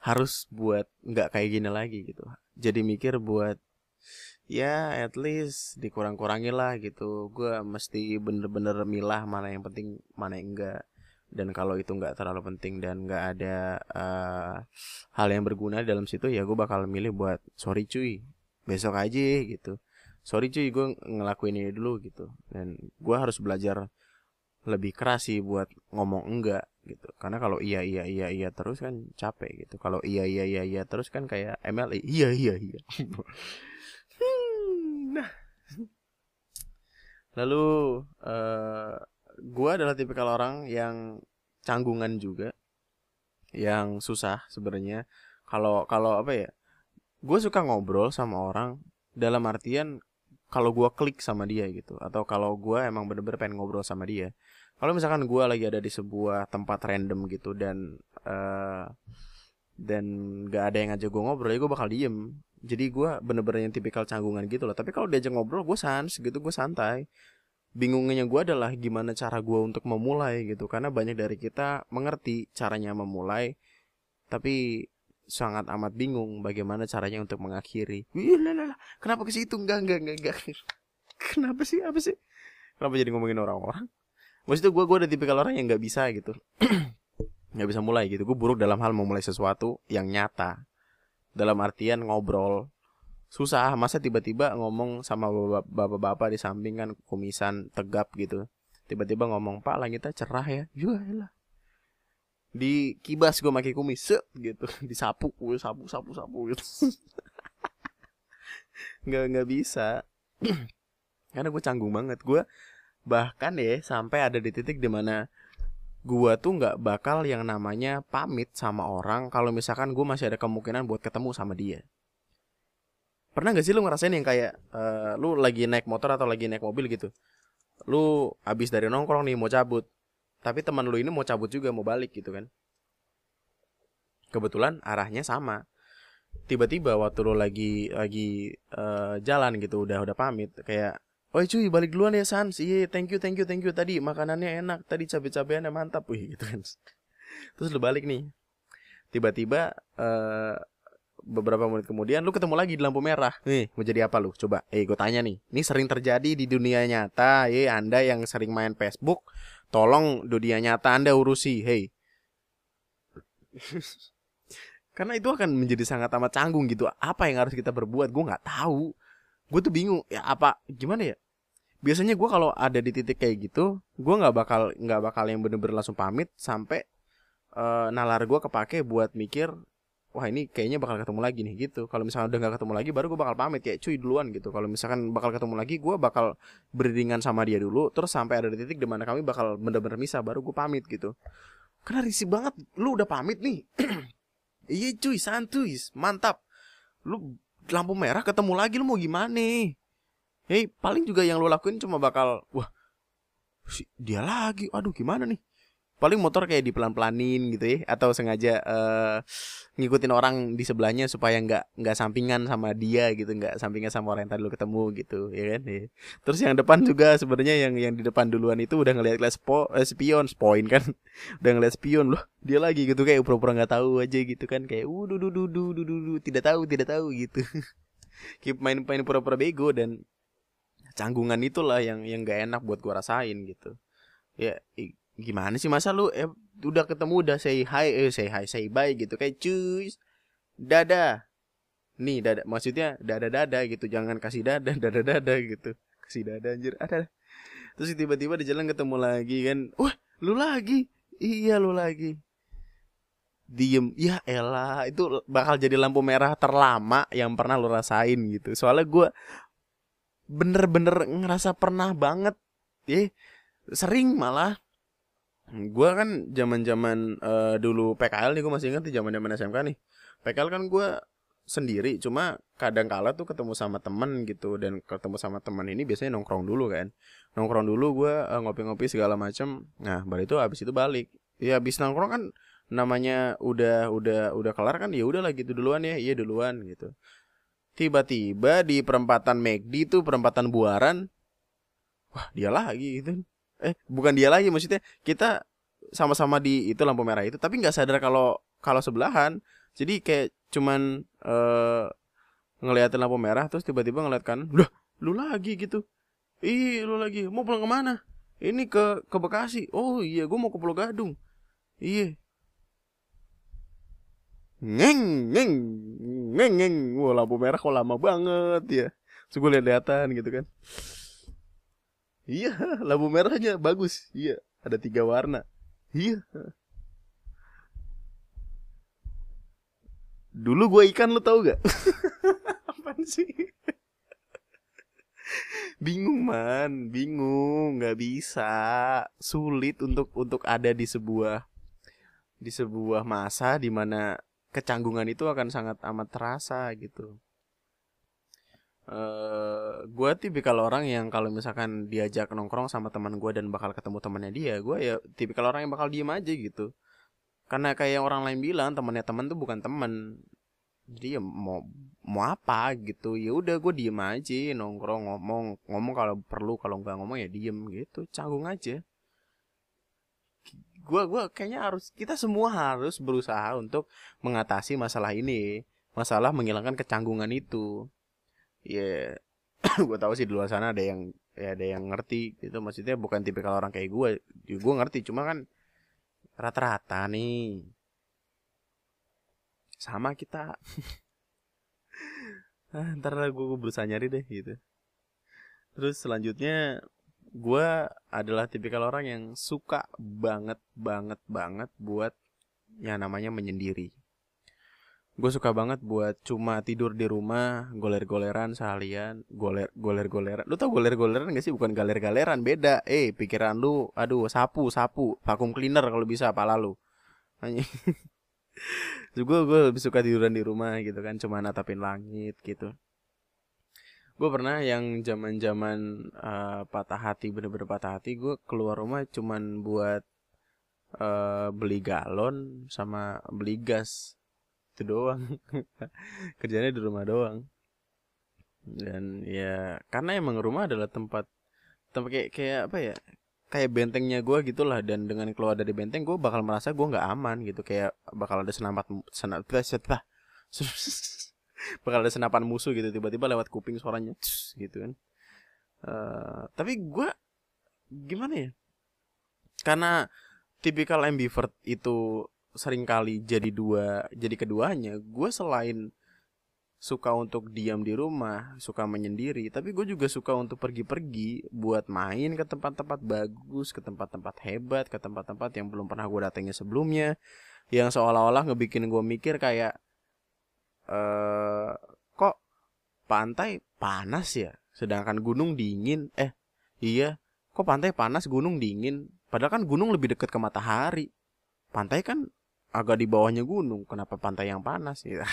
harus buat nggak kayak gini lagi gitu. Jadi mikir buat ya at least dikurang-kurangin lah gitu. Gue mesti bener-bener milah mana yang penting mana yang enggak dan kalau itu nggak terlalu penting dan nggak ada uh, hal yang berguna dalam situ ya gue bakal milih buat sorry cuy besok aja gitu sorry cuy gue ngelakuin ini dulu gitu. Dan gue harus belajar lebih keras sih buat ngomong enggak gitu. Karena kalau iya iya iya iya terus kan capek gitu. Kalau iya iya iya iya terus kan kayak MLI iya iya iya. Hmm, nah. Lalu uh, gue adalah tipikal orang yang canggungan juga yang susah sebenarnya. Kalau kalau apa ya gue suka ngobrol sama orang dalam artian kalau gue klik sama dia gitu atau kalau gue emang bener-bener pengen ngobrol sama dia kalau misalkan gue lagi ada di sebuah tempat random gitu dan uh, dan gak ada yang ngajak gue ngobrol ya gue bakal diem. Jadi gue bener-bener yang tipikal canggungan gitu loh. Tapi kalau diajak ngobrol gue sans gitu gue santai. Bingungnya gue adalah gimana cara gue untuk memulai gitu. Karena banyak dari kita mengerti caranya memulai tapi sangat amat bingung bagaimana caranya untuk mengakhiri. Wih, kenapa ke situ? Enggak, enggak, enggak, enggak. Kenapa sih? Apa sih? Kenapa jadi ngomongin orang-orang? Maksudnya gue gue ada tipikal orang yang nggak bisa gitu, nggak bisa mulai gitu. Gue buruk dalam hal memulai sesuatu yang nyata. Dalam artian ngobrol, susah masa tiba-tiba ngomong sama bapak-bapak di samping kan kumisan tegap gitu tiba-tiba ngomong pak langitnya cerah ya lah di kibas gue pakai kumis set gitu. Disapu gue sapu sapu sapu gitu. Nggak nggak bisa. Karena gue canggung banget. Gue bahkan ya sampai ada di titik di mana gue tuh nggak bakal yang namanya pamit sama orang kalau misalkan gue masih ada kemungkinan buat ketemu sama dia. Pernah gak sih lu ngerasain yang kayak uh, lu lagi naik motor atau lagi naik mobil gitu? Lu abis dari nongkrong nih mau cabut tapi teman lu ini mau cabut juga mau balik gitu kan kebetulan arahnya sama tiba-tiba waktu lu lagi lagi uh, jalan gitu udah udah pamit kayak Oh cuy balik duluan ya Sans Iya thank you thank you thank you Tadi makanannya enak Tadi cabai-cabeannya mantap Wih gitu kan Terus lu balik nih Tiba-tiba uh, beberapa menit kemudian lu ketemu lagi di lampu merah. Nih, mau jadi apa lu? Coba. Eh, gue tanya nih. Ini sering terjadi di dunia nyata. Eh, Anda yang sering main Facebook, tolong dunia nyata Anda urusi. Hey. Karena itu akan menjadi sangat amat canggung gitu. Apa yang harus kita berbuat? Gue nggak tahu. Gue tuh bingung. Ya apa? Gimana ya? Biasanya gue kalau ada di titik kayak gitu, gue nggak bakal nggak bakal yang bener-bener langsung pamit sampai uh, nalar gue kepake buat mikir wah ini kayaknya bakal ketemu lagi nih gitu. Kalau misalnya udah nggak ketemu lagi baru gue bakal pamit ya cuy duluan gitu. Kalau misalkan bakal ketemu lagi gue bakal beriringan sama dia dulu terus sampai ada di titik di mana kami bakal bener-bener misah baru gue pamit gitu. Karena risih banget lu udah pamit nih. Iya cuy santuy mantap. Lu lampu merah ketemu lagi lu mau gimana? Hei paling juga yang lu lakuin cuma bakal wah dia lagi. Aduh gimana nih paling motor kayak dipelan-pelanin gitu ya atau sengaja uh, ngikutin orang di sebelahnya supaya nggak nggak sampingan sama dia gitu nggak sampingan sama orang yang tadi lo ketemu gitu ya kan? Ya. terus yang depan juga sebenarnya yang yang di depan duluan itu udah ngeliat kelas spo, eh, spion spoin kan? Udah ngeliat spion loh dia lagi gitu kayak pura-pura nggak tahu aja gitu kan kayak uh du du du tidak tahu tidak tahu gitu. Keep main main pura-pura bego dan canggungan itulah yang yang gak enak buat gua rasain gitu. Ya gimana sih masa lu eh, udah ketemu udah say hi eh say hi say bye gitu kayak cuy. Dada. Nih dada maksudnya dada dada gitu jangan kasih dada dada dada gitu. Kasih dada anjir ada. Terus tiba-tiba di jalan ketemu lagi kan. Wah lu lagi? Iya lu lagi. Diem. Ya elah itu bakal jadi lampu merah terlama yang pernah lu rasain gitu. Soalnya gue bener-bener ngerasa pernah banget. Ya sering malah gue kan zaman zaman uh, dulu PKL nih gue masih ingat di zaman zaman SMK nih. PKL kan gue sendiri cuma kadang kala tuh ketemu sama temen gitu dan ketemu sama temen ini biasanya nongkrong dulu kan. Nongkrong dulu gue uh, ngopi-ngopi segala macam nah baru itu abis itu balik. Ya abis nongkrong kan namanya udah udah udah kelar kan ya udah lah gitu duluan ya. Iya duluan gitu. Tiba-tiba di perempatan McD tuh perempatan Buaran wah dia lagi gitu. Eh bukan dia lagi maksudnya kita sama-sama di itu lampu merah itu tapi nggak sadar kalau kalau sebelahan. Jadi kayak cuman uh, ngeliatin lampu merah terus tiba-tiba ngeliat kan udah lu lagi gitu. Ih lu lagi mau pulang ke mana? Ini ke ke Bekasi. Oh iya gue mau ke Pulau Gadung. Iya. Ngeng ngeng ngeng ngeng. Wah lampu merah kok lama banget ya. Terus gue lihat-lihatan gitu kan. Iya lampu merahnya bagus. Iya ada tiga warna iya. Dulu gue ikan lu tau gak? Apaan sih? Bingung man. Bingung. Nggak bisa. Sulit untuk untuk ada di sebuah di sebuah masa di mana kecanggungan itu akan sangat amat terasa gitu Uh, eh, gue tipikal orang yang kalau misalkan diajak nongkrong sama teman gue dan bakal ketemu temannya dia gue ya tipikal orang yang bakal diem aja gitu. Karena kayak orang lain bilang temannya teman tuh bukan teman jadi ya mau mau apa gitu. Ya udah gue diem aja nongkrong ngomong. Ngomong kalau perlu kalau nggak ngomong ya diem gitu. Canggung aja. Gue gue kayaknya harus kita semua harus berusaha untuk mengatasi masalah ini. Masalah menghilangkan kecanggungan itu ya yeah. gue tahu sih di luar sana ada yang ya ada yang ngerti gitu. Maksudnya bukan tipikal orang kayak gue gue ngerti cuma kan rata-rata nih. Sama kita. Ah, ntar gue berusaha nyari deh gitu. Terus selanjutnya gue adalah tipikal orang yang suka banget banget banget buat yang namanya menyendiri gue suka banget buat cuma tidur di rumah goler-goleran seharian goler goler-goleran. Lu tau goler-goleran gak sih? Bukan galer-galeran beda. Eh pikiran lu aduh sapu sapu. Vakum cleaner kalau bisa pala lu. Gue gue lebih suka tiduran di rumah gitu kan cuma natapin langit gitu. Gue pernah yang zaman zaman uh, patah hati bener-bener patah hati gue keluar rumah cuman buat uh, beli galon sama beli gas itu doang. Kerjanya di rumah doang. Dan ya karena emang rumah adalah tempat tempat kayak kayak apa ya kayak bentengnya gue gitulah. Dan dengan keluar dari benteng gue bakal merasa gue nggak aman gitu. Kayak bakal ada senapan senap bakal ada senapan musuh gitu tiba-tiba lewat kuping suaranya. Gitu kan. Uh, tapi gue gimana ya? Karena tipikal ambivert itu sering kali jadi dua jadi keduanya gue selain suka untuk diam di rumah, suka menyendiri, tapi gue juga suka untuk pergi-pergi buat main ke tempat-tempat bagus, ke tempat-tempat hebat, ke tempat-tempat yang belum pernah gue datangi sebelumnya, yang seolah-olah ngebikin gue mikir kayak, eh kok pantai panas ya, sedangkan gunung dingin, eh iya, kok pantai panas, gunung dingin, padahal kan gunung lebih dekat ke matahari, pantai kan agak di bawahnya gunung, kenapa pantai yang panas? Ya.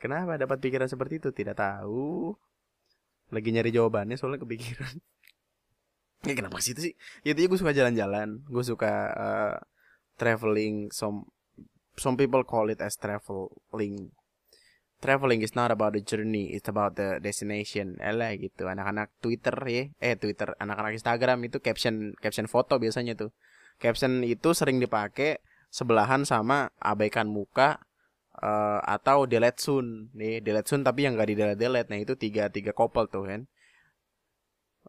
Kenapa dapat pikiran seperti itu? Tidak tahu. Lagi nyari jawabannya soalnya kepikiran. ya kenapa sih itu sih? Ya gue suka jalan-jalan. Gue suka uh, traveling. Some some people call it as traveling. Traveling is not about the journey, it's about the destination. Elah gitu. Anak-anak Twitter ya, eh Twitter, anak-anak Instagram itu caption caption foto biasanya tuh. Caption itu sering dipakai sebelahan sama abaikan muka uh, atau delete soon. Nih delete soon tapi yang gak di delete delete. Nah itu tiga tiga couple tuh kan.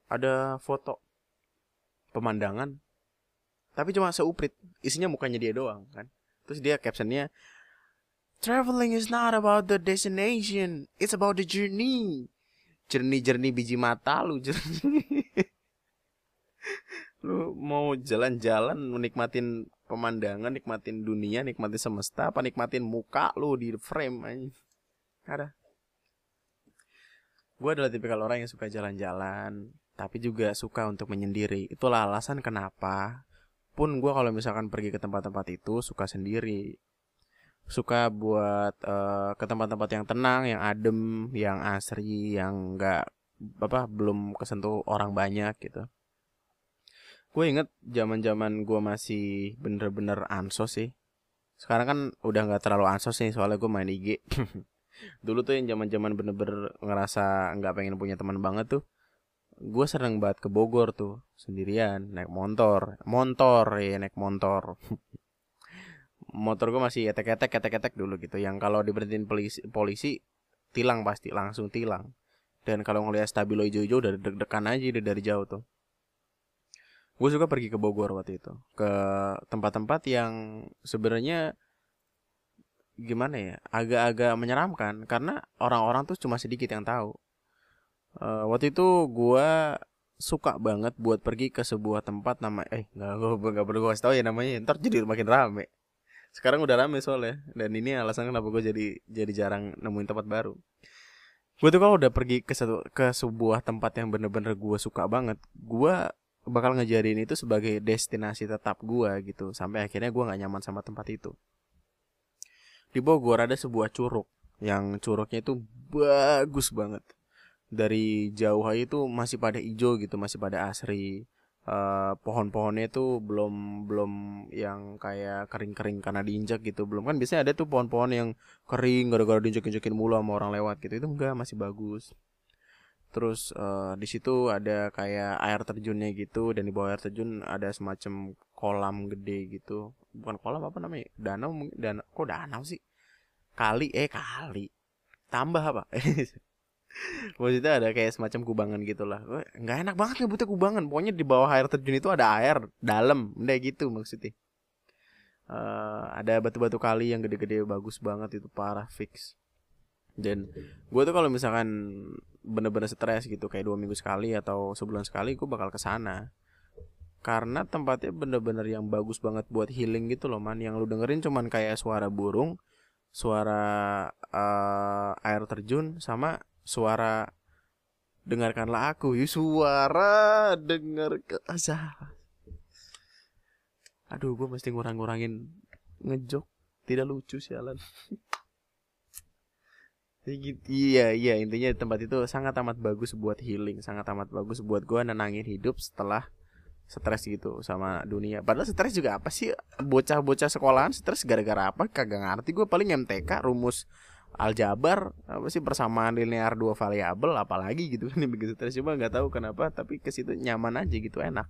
Ada foto pemandangan tapi cuma seuprit. Isinya mukanya dia doang kan. Terus dia captionnya traveling is not about the destination it's about the journey. Jernih jernih biji mata lu jernih lu mau jalan-jalan menikmatin pemandangan, nikmatin dunia, nikmatin semesta, apa nikmatin muka lu di frame aja. Ada. Gue adalah tipikal orang yang suka jalan-jalan, tapi juga suka untuk menyendiri. Itulah alasan kenapa pun gue kalau misalkan pergi ke tempat-tempat itu suka sendiri. Suka buat uh, ke tempat-tempat yang tenang, yang adem, yang asri, yang enggak apa belum kesentuh orang banyak gitu gue inget zaman zaman gue masih bener-bener ansos sih. Sekarang kan udah nggak terlalu ansos sih soalnya gue main IG dulu tuh yang zaman zaman bener-bener ngerasa nggak pengen punya teman banget tuh gue sering banget ke Bogor tuh. Sendirian naik motor. Motor ya naik motor. Motor gue masih etek-etek etek-etek dulu gitu. Yang kalau diberhentiin polisi polisi tilang pasti langsung tilang. Dan kalau ngeliat stabilo hijau-hijau udah deg-degan aja dari jauh tuh gue suka pergi ke Bogor waktu itu. Ke tempat-tempat yang sebenarnya gimana ya agak-agak menyeramkan. Karena orang-orang tuh cuma sedikit yang tahu. Uh, waktu itu gue suka banget buat pergi ke sebuah tempat nama eh nggak gue nggak perlu gue kasih tahu ya namanya. Ntar jadi makin rame. Sekarang udah rame soalnya. Dan ini alasan kenapa gue jadi jadi jarang nemuin tempat baru. Gue tuh kalau udah pergi ke satu ke sebuah tempat yang bener-bener gue suka banget gue bakal ngejadiin itu sebagai destinasi tetap gue gitu sampai akhirnya gue nggak nyaman sama tempat itu. Di Bogor ada sebuah curug yang curugnya itu bagus banget. Dari jauh itu masih pada hijau gitu masih pada asri. Uh, pohon-pohonnya itu belum belum yang kayak kering-kering karena diinjak gitu. Belum kan biasanya ada tuh pohon-pohon yang kering gara-gara diinjak-injakin mulu sama orang lewat gitu. Itu enggak masih bagus terus uh, di situ ada kayak air terjunnya gitu dan di bawah air terjun ada semacam kolam gede gitu. Bukan kolam apa namanya? Danau dan kok danau sih? Kali eh kali. Tambah apa? Maksudnya ada kayak semacam kubangan gitulah. Nggak enak banget nyebutnya kubangan pokoknya di bawah air terjun itu ada air dalam udah gitu maksudnya. Uh, ada batu-batu kali yang gede-gede bagus banget itu parah fix dan gue tuh kalau misalkan bener-bener stres gitu kayak dua minggu sekali atau sebulan sekali gue bakal ke sana. Karena tempatnya bener-bener yang bagus banget buat healing gitu loh man. Yang lu dengerin cuman kayak suara burung suara uh, air terjun sama suara dengarkanlah aku yuk suara dengar ke aduh gue mesti ngurang-ngurangin ngejok. Tidak lucu sialan gitu, iya iya intinya tempat itu sangat amat bagus buat healing sangat amat bagus buat gue nenangin hidup setelah stres gitu sama dunia. Padahal stres juga apa sih? Bocah-bocah sekolahan stres gara-gara apa? Kagak ngerti gue paling MTK rumus aljabar apa sih persamaan linear dua variabel apalagi gitu kan begitu stres cuma nggak tahu kenapa tapi ke situ nyaman aja gitu enak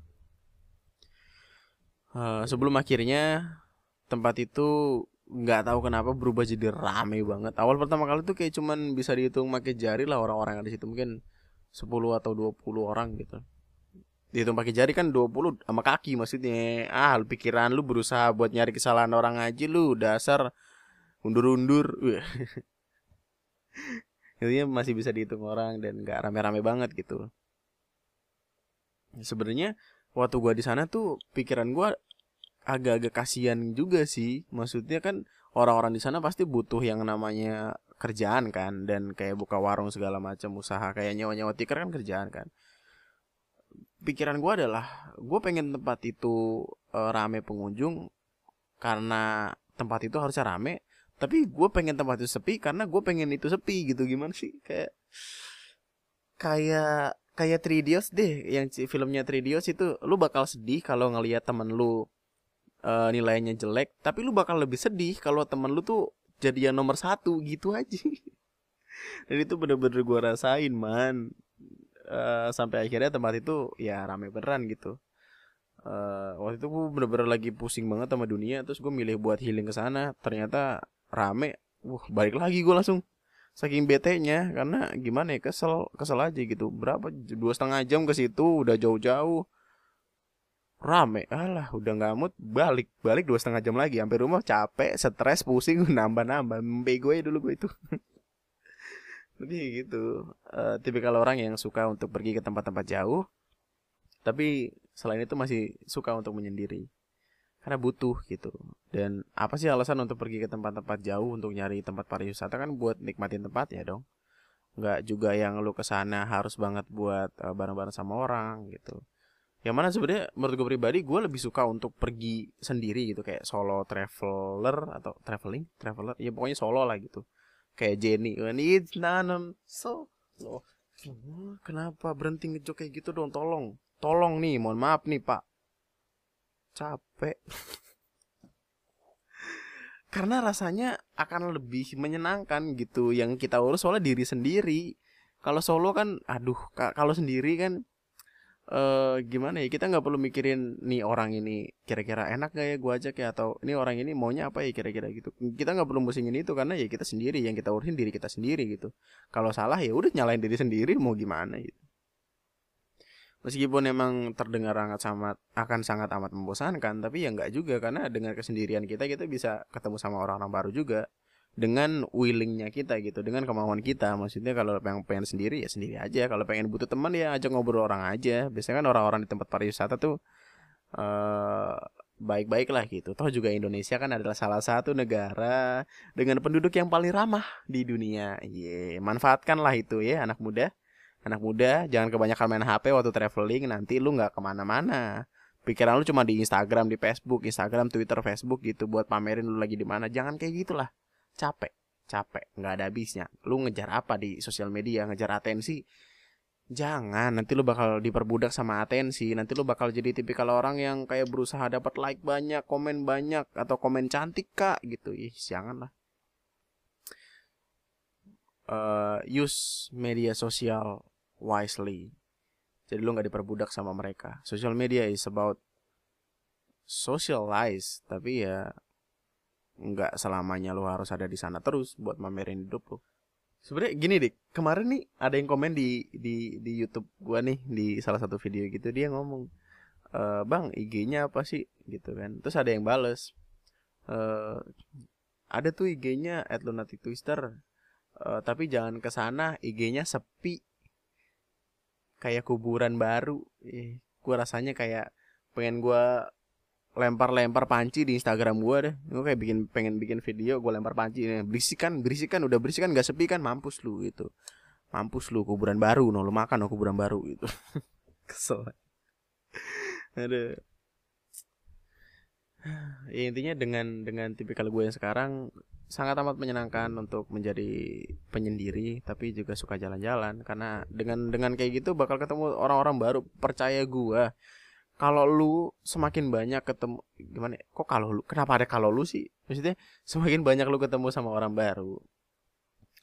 uh, sebelum akhirnya tempat itu nggak tahu kenapa berubah jadi rame banget. Awal pertama kali tuh kayak cuman bisa dihitung pakai jari lah orang-orang di situ. Mungkin 10 atau 20 orang gitu. Dihitung pakai jari kan 20 sama kaki maksudnya. Ah lu pikiran lu berusaha buat nyari kesalahan orang aja lu dasar undur-undur. Intinya masih bisa dihitung orang dan nggak rame-rame banget gitu. Sebenarnya waktu gua di sana tuh pikiran gua agak-agak kasihan juga sih. Maksudnya kan orang-orang di sana pasti butuh yang namanya kerjaan kan. Dan kayak buka warung segala macam usaha kayak nyawa-nyawa tikar kan kerjaan kan. Pikiran gue adalah gue pengen tempat itu uh, rame pengunjung karena tempat itu harusnya rame tapi gue pengen tempat itu sepi karena gue pengen itu sepi gitu. Gimana sih? Kayak kayak kayak Three Idiots deh. Yang filmnya Three Idiots itu lu bakal sedih kalau ngelihat temen lu uh, nilainya jelek tapi lu bakal lebih sedih kalau temen lu tuh jadi yang nomor satu gitu aja. Dan itu bener-bener gue rasain man. Uh, sampai akhirnya tempat itu ya rame beneran gitu. Uh, waktu itu gue bener-bener lagi pusing banget sama dunia terus gue milih buat healing ke sana. Ternyata rame. Wah balik lagi gue langsung. Saking bete nya karena gimana ya kesel kesel aja gitu. Berapa? Dua setengah jam ke situ udah jauh-jauh rame. Alah udah nggak mood balik. Balik dua setengah jam lagi. Sampai rumah capek stres pusing nambah nambah ya dulu gue itu. Lebih gitu. Uh, tipikal orang yang suka untuk pergi ke tempat-tempat jauh tapi selain itu masih suka untuk menyendiri. Karena butuh gitu. Dan apa sih alasan untuk pergi ke tempat-tempat jauh untuk nyari tempat pariwisata? Kan buat nikmatin tempat ya dong. Nggak juga yang lu ke sana harus banget buat uh, bareng-bareng sama orang gitu yang mana sebenarnya menurut gue pribadi gue lebih suka untuk pergi sendiri gitu kayak solo traveler atau traveling traveler ya pokoknya solo lah gitu. Kayak Jenny kan it's nanam so loh kenapa berhenti ngejok kayak gitu dong? Tolong tolong nih mohon maaf nih pak. Capek. Karena rasanya akan lebih menyenangkan gitu yang kita urus soalnya diri sendiri. Kalau solo kan aduh kalau sendiri kan uh, gimana ya kita nggak perlu mikirin nih orang ini kira-kira enak gak ya gue ajak ya? Atau ini orang ini maunya apa ya kira-kira? Gitu. Kita nggak perlu musingin itu karena ya kita sendiri yang kita urusin diri kita sendiri gitu. Kalau salah ya udah nyalain diri sendiri mau gimana gitu. Meskipun emang terdengar sangat sangat akan sangat amat membosankan tapi ya nggak juga karena dengan kesendirian kita kita bisa ketemu sama orang-orang baru juga dengan willingnya kita gitu dengan kemauan kita. Maksudnya kalau pengen pengen sendiri ya sendiri aja. Kalau pengen butuh teman ya ajak ngobrol orang aja. Biasanya kan orang-orang di tempat pariwisata tuh uh, baik-baik lah gitu. Toh juga Indonesia kan adalah salah satu negara dengan penduduk yang paling ramah di dunia. Ye manfaatkan lah itu ya anak muda. Anak muda jangan kebanyakan main HP waktu traveling nanti lu nggak ke mana-mana. Pikiran lu cuma di Instagram di Facebook Instagram Twitter Facebook gitu buat pamerin lu lagi di mana. Jangan kayak gitulah capek capek nggak ada habisnya. Lu ngejar apa di sosial media? Ngejar atensi? Jangan nanti lu bakal diperbudak sama atensi. Nanti lu bakal jadi tipikal orang yang kayak berusaha dapat like banyak komen banyak atau komen cantik kak gitu. Ih jangan lah uh, use media sosial wisely. Jadi lu nggak diperbudak sama mereka. Social media is about socialize tapi ya nggak selamanya lo harus ada di sana terus buat mamerin hidup lo sebenarnya gini dik. Kemarin nih ada yang komen di di di YouTube gua nih di salah satu video gitu. Dia ngomong e, bang IG-nya apa sih? Gitu kan. Terus ada yang bales e, ada tuh IG-nya @lunatic_twister e, tapi jangan ke sana IG-nya sepi. Kayak kuburan baru. Eh, gua rasanya kayak pengen gua lempar-lempar panci di Instagram gue deh. Gue kayak bikin pengen bikin video gue lempar panci ini berisikan berisikan udah berisikan gak sepi kan? Mampus lu gitu. Mampus lu kuburan baru no lu makan no kuburan baru gitu. Kesel. Ada. Ya, intinya dengan dengan tipikal gue yang sekarang sangat amat menyenangkan untuk menjadi penyendiri tapi juga suka jalan-jalan. Karena dengan dengan kayak gitu bakal ketemu orang-orang baru percaya gue kalau lu semakin banyak ketemu gimana ya? kok kalau lu kenapa ada kalau lu sih? Maksudnya semakin banyak lu ketemu sama orang baru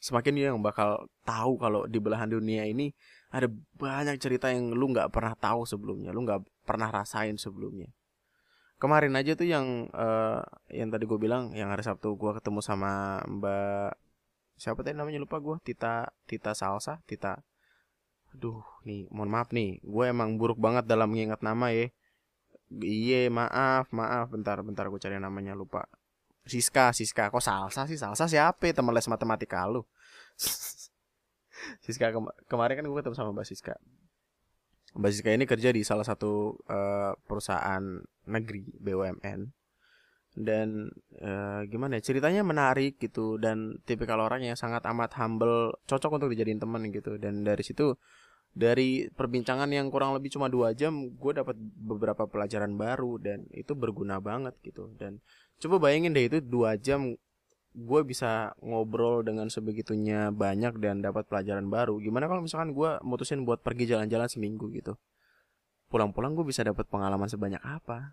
semakin dia yang bakal tahu kalau di belahan dunia ini ada banyak cerita yang lu nggak pernah tahu sebelumnya lu nggak pernah rasain sebelumnya. Kemarin aja tuh yang uh, yang tadi gue bilang yang hari Sabtu gue ketemu sama Mbak siapa tadi namanya? Lupa gue Tita Tita Salsa Tita Aduh, nih, mohon maaf nih. Gue emang buruk banget dalam mengingat nama ya. Iya, maaf, maaf. Bentar, bentar gue cari namanya lupa. Siska, Siska. Kok salsa sih? Salsa siapa? Teman les matematika lu. Siska kem kemarin kan gue ketemu sama Mbak Siska. Mbak Siska ini kerja di salah satu uh, perusahaan negeri BUMN dan uh, gimana ya ceritanya menarik gitu dan tipikal orang yang sangat amat humble cocok untuk dijadiin teman gitu dan dari situ dari perbincangan yang kurang lebih cuma dua jam gue dapat beberapa pelajaran baru dan itu berguna banget gitu. Dan coba bayangin deh itu dua jam gue bisa ngobrol dengan sebegitunya banyak dan dapat pelajaran baru. Gimana kalau misalkan gue mutusin buat pergi jalan-jalan seminggu gitu? Pulang-pulang gue bisa dapat pengalaman sebanyak apa?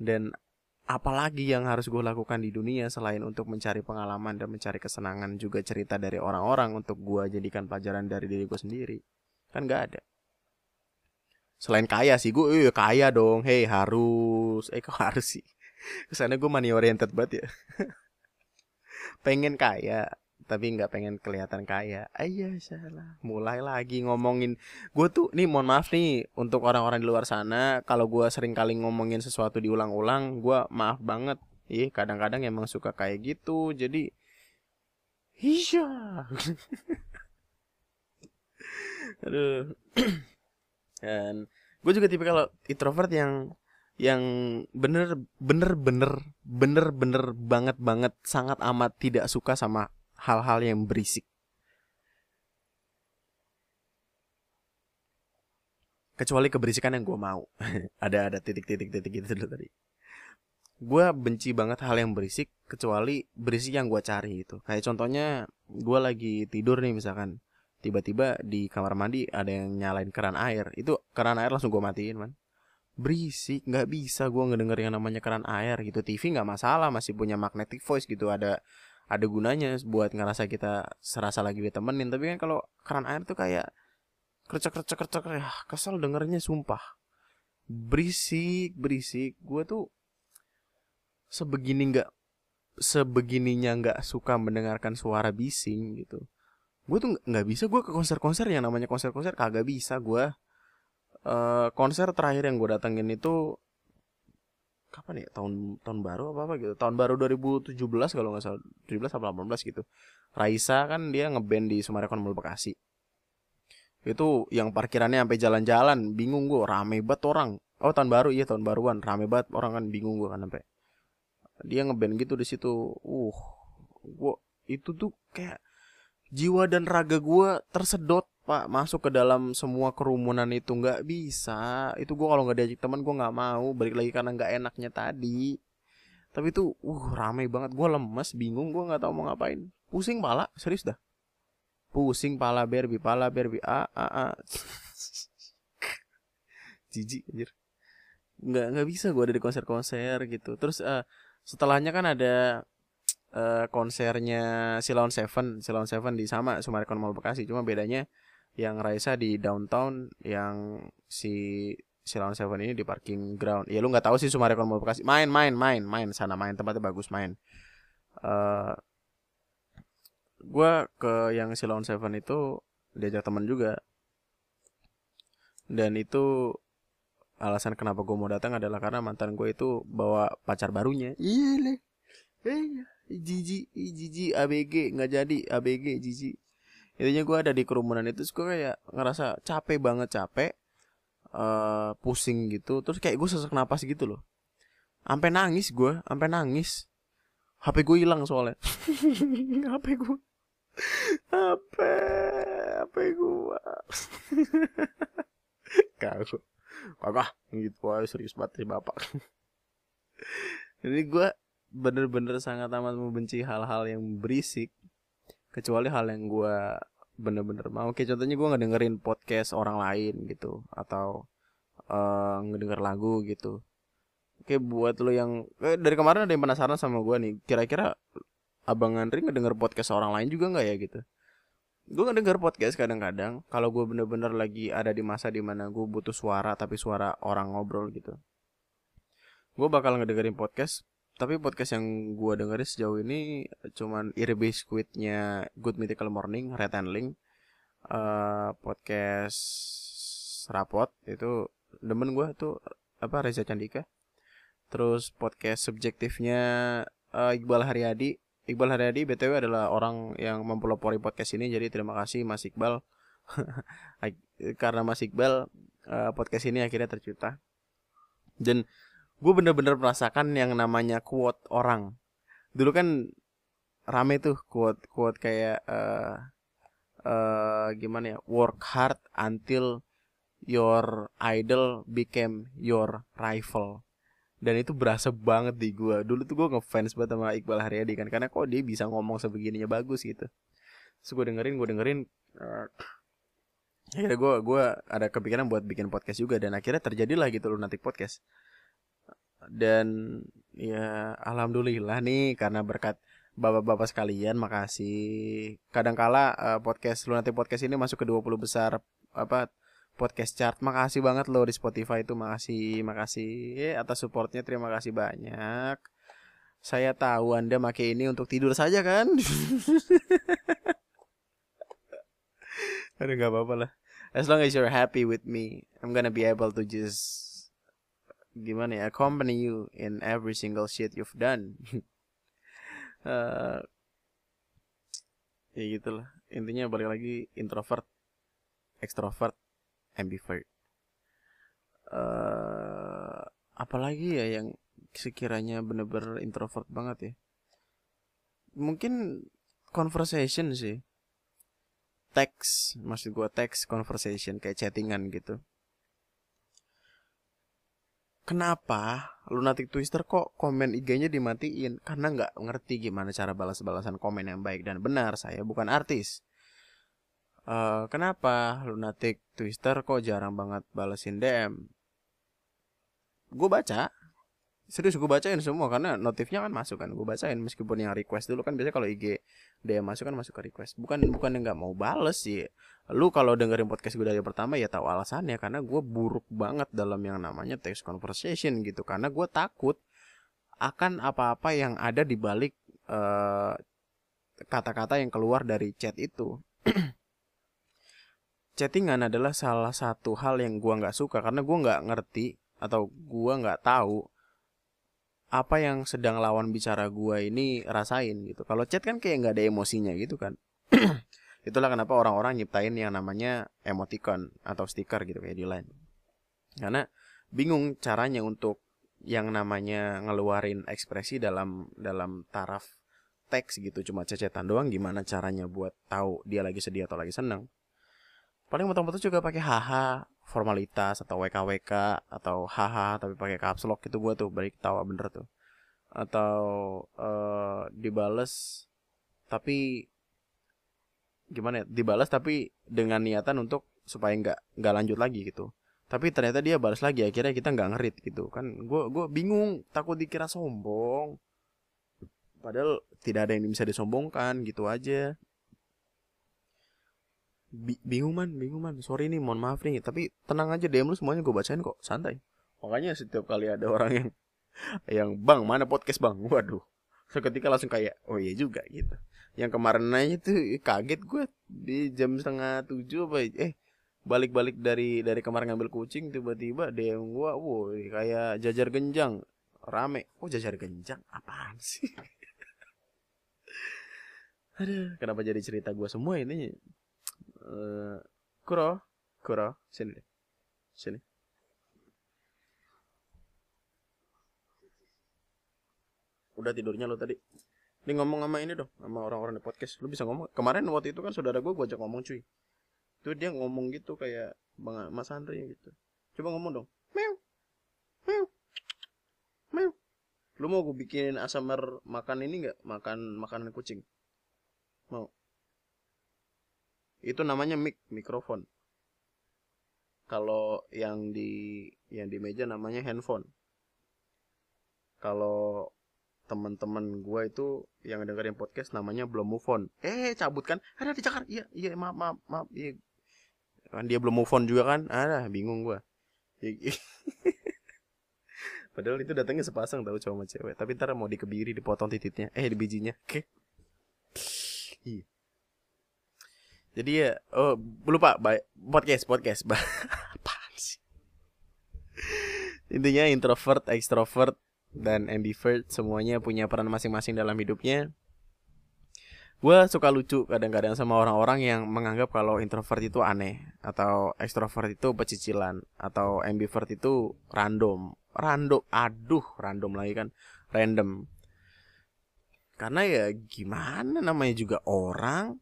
Dan apalagi yang harus gue lakukan di dunia selain untuk mencari pengalaman dan mencari kesenangan juga cerita dari orang-orang untuk gue jadikan pelajaran dari diri gue sendiri kan gak ada. Selain kaya sih gue eh, kaya dong hei harus. Eh kok harus sih? Ke sana gue money oriented banget ya. Pengen kaya tapi nggak pengen kelihatan kaya. Ayah salah. Mulai lagi ngomongin. Gue tuh nih mohon maaf nih untuk orang-orang di luar sana kalau gue sering kali ngomongin sesuatu diulang-ulang gue maaf banget. Ih kadang-kadang emang suka kayak gitu jadi iya aduh. Dan gue juga tipe kalau introvert yang yang bener bener bener bener bener banget banget sangat amat tidak suka sama hal-hal yang berisik. Kecuali keberisikan yang gue mau. ada ada titik-titik-titik gitu dulu tadi. Gue benci banget hal yang berisik kecuali berisik yang gue cari itu. Kayak contohnya gue lagi tidur nih misalkan. Tiba-tiba di kamar mandi ada yang nyalain keran air. Itu keran air langsung gue matiin man berisik nggak bisa gue ngedenger yang namanya keran air gitu TV nggak masalah masih punya magnetic voice gitu ada ada gunanya buat ngerasa kita serasa lagi ditemenin. Tapi kan kalau keran air tuh kayak kercek kercek kercek. Ya kesel dengernya sumpah. Berisik berisik. Gue tuh sebegini nggak sebegininya nggak suka mendengarkan suara bising gitu. Gue tuh nggak bisa. Gue ke konser-konser yang namanya konser-konser kagak bisa. Gue uh, konser terakhir yang gue datengin itu kapan ya? Tahun tahun baru apa apa gitu. Tahun baru 2017 kalau nggak salah. 17 atau 18 gitu. Raisa kan dia ngeband di Sumarekon Mall Bekasi. Itu yang parkirannya sampai jalan-jalan. Bingung gue rame banget orang. Oh tahun baru iya tahun baruan. Rame banget orang kan bingung gue kan sampai. Dia ngeband gitu di situ. Uh gue itu tuh kayak jiwa dan raga gue tersedot pak masuk ke dalam semua kerumunan itu nggak bisa. Itu gue kalau nggak diajak teman gue nggak mau. Balik lagi karena nggak enaknya tadi. Tapi itu uh rame banget. Gue lemes bingung. Gue nggak tahu mau ngapain. Pusing pala serius dah. Pusing pala berbi pala berbi a a a. Jijik anjir. Nggak nggak bisa gue ada di konser-konser gitu. Terus uh, setelahnya kan ada uh, konsernya Silon Seven. Silon Seven di sama Sumarekon Mall Bekasi. Cuma bedanya yang Raisa di downtown yang si Silon Seven ini di parking ground. Ya lu nggak tahu sih Sumarekon Mall Bekasi. Main main main main sana main. Tempatnya bagus main. Uh, gue ke yang Silon Seven itu diajak teman juga. Dan itu alasan kenapa gue mau datang adalah karena mantan gue itu bawa pacar barunya. Iya iya jiji jiji ABG nggak jadi. ABG jiji intinya gue ada di kerumunan itu gue kayak ngerasa capek banget capek uh, pusing gitu. Terus kayak gue sesak napas gitu loh. Sampai nangis gue sampai nangis. HP gue hilang soalnya. HP gue HP HP gue kagak kagak. Gitu wah serius banget sih bapak. Jadi gue bener-bener sangat amat membenci hal-hal yang berisik kecuali hal yang gue bener-bener mau. Kayak contohnya gue ngedengerin podcast orang lain gitu atau uh, ngedenger lagu gitu. Oke buat lo yang eh, dari kemarin ada yang penasaran sama gue nih. Kira-kira abang Andri ngedenger podcast orang lain juga nggak ya gitu? Gue ngedenger podcast kadang-kadang kalau gue bener-bener lagi ada di masa di mana gue butuh suara tapi suara orang ngobrol gitu. Gue bakal ngedengerin podcast tapi podcast yang gue dengerin sejauh ini cuman Ear Biscuitnya Good Mythical Morning, Red and Link, uh, podcast Rapot itu demen gue tuh apa Reza Candika, terus podcast subjektifnya uh, Iqbal Haryadi. Iqbal Haryadi btw adalah orang yang mempelopori podcast ini, jadi terima kasih Mas Iqbal. Karena Mas Iqbal uh, podcast ini akhirnya tercipta. Dan gue bener-bener merasakan yang namanya quote orang. Dulu kan rame tuh quote quote kayak uh, uh, gimana ya? Work hard until your idol became your rival. Dan itu berasa banget di gue dulu tuh gue ngefans banget sama Iqbal Haryadi kan karena kok dia bisa ngomong sebegininya bagus gitu. Terus gue dengerin gue dengerin uh, akhirnya gue gue ada kepikiran buat bikin podcast juga dan akhirnya terjadilah gitu loh nanti podcast dan ya alhamdulillah nih karena berkat bapak-bapak sekalian makasih. Kadangkala uh, podcast lu nanti podcast ini masuk ke 20 besar apa podcast chart. Makasih banget loh di Spotify itu makasih makasih. Atas supportnya terima kasih banyak. Saya tahu anda make ini untuk tidur saja kan? Aduh nggak apa-apa lah. As long as you're happy with me I'm gonna be able to just gimana ya accompany you in every single shit you've done. Uh, ya gitulah. Intinya balik lagi introvert extrovert ambivert. Uh, apalagi ya yang sekiranya bener-bener introvert banget ya. Mungkin conversation sih. Teks maksud gue teks conversation kayak chattingan gitu kenapa lunatic twister kok komen IG-nya dimatiin? Karena nggak ngerti gimana cara balas-balasan komen yang baik dan benar. Saya bukan artis. Uh, kenapa lunatic twister kok jarang banget balesin DM gue baca serius gue bacain semua karena notifnya kan masuk kan gue bacain. Meskipun yang request dulu kan biasanya kalau IG dia masuk kan masuk ke request. Bukan bukan yang nggak mau bales sih. Lu kalau dengerin podcast gue dari pertama ya tahu alasannya karena gue buruk banget dalam yang namanya text conversation gitu. Karena gue takut akan apa-apa yang ada di balik uh, kata-kata yang keluar dari chat itu. Chattingan adalah salah satu hal yang gue nggak suka karena gue nggak ngerti atau gue nggak tahu apa yang sedang lawan bicara gua ini rasain gitu. Kalau chat kan kayak nggak ada emosinya gitu kan. Itulah kenapa orang-orang nyiptain yang namanya emoticon atau stiker gitu kayak di line. Karena bingung caranya untuk yang namanya ngeluarin ekspresi dalam dalam taraf teks gitu cuma cecetan doang gimana caranya buat tahu dia lagi sedih atau lagi seneng. Paling betul-betul juga pakai haha formalitas atau WKWK atau haha tapi pakai caps lock itu gua tuh balik tawa bener tuh. Atau uh, dibales tapi gimana ya dibales tapi dengan niatan untuk supaya nggak nggak lanjut lagi gitu. Tapi ternyata dia balas lagi akhirnya kita nggak ngerit gitu. Kan gue gue bingung takut dikira sombong. Padahal tidak ada yang bisa disombongkan gitu aja bingung man. Bingung man. Sorry nih mohon maaf nih. Tapi tenang aja DM lu semuanya gue bacain kok. Santai. Makanya setiap kali ada orang yang yang bang mana podcast bang? Waduh. Seketika langsung kayak oh iya juga gitu. Yang kemarin nanya tuh kaget gue di jam setengah tujuh apa eh balik-balik dari dari kemarin ngambil kucing tiba-tiba DM gue wow kayak jajar genjang. Rame. Oh jajar genjang? Apaan sih? Aduh, kenapa jadi cerita gue semua ini? Uh, kuro, kuro, sini deh. Udah tidurnya lo tadi. Ini ngomong sama ini dong, sama orang-orang di podcast. Lu bisa ngomong. Kemarin waktu itu kan saudara gue gue ajak ngomong cuy. Itu dia ngomong gitu kayak Bang Mas Andre gitu. Coba ngomong dong. Meow. Meow. Meow. Lu mau gue bikinin ASMR makan ini nggak? Makan makanan kucing. Mau itu namanya mic mikrofon. Kalau yang di yang di meja namanya handphone. Kalau teman-teman gue itu yang dengerin podcast namanya belum move on eh cabut kan? Ada di Jakarta? Iya iya maaf maaf maaf. Iya. Kan dia belum move on juga kan? Ada bingung gue padahal itu datangnya sepasang tahu cowok sama cewek. Tapi ntar mau dikebiri dipotong titiknya. Eh di bijinya. Oke. Okay. iya jadi ya oh lupa podcast podcast. Apaan sih? Intinya introvert extrovert dan ambivert semuanya punya peran masing-masing dalam hidupnya. Gue suka lucu kadang-kadang sama orang-orang yang menganggap kalau introvert itu aneh atau extrovert itu pecicilan atau ambivert itu random. Random aduh random lagi kan random. Karena ya gimana namanya juga orang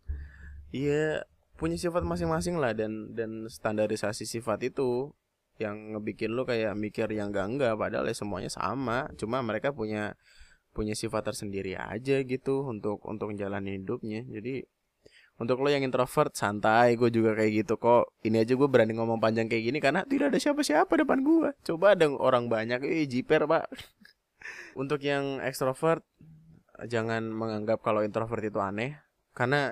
ya punya sifat masing-masing lah dan dan standarisasi sifat itu yang ngebikin lu kayak mikir yang enggak enggak padahal ya semuanya sama. Cuma mereka punya punya sifat tersendiri aja gitu untuk untuk menjalani hidupnya. Jadi untuk lo yang introvert santai gue juga kayak gitu kok. Ini aja gue berani ngomong panjang kayak gini karena tidak ada siapa-siapa depan gue coba ada orang banyak eh jiper pak. Untuk yang ekstrovert jangan menganggap kalau introvert itu aneh. Karena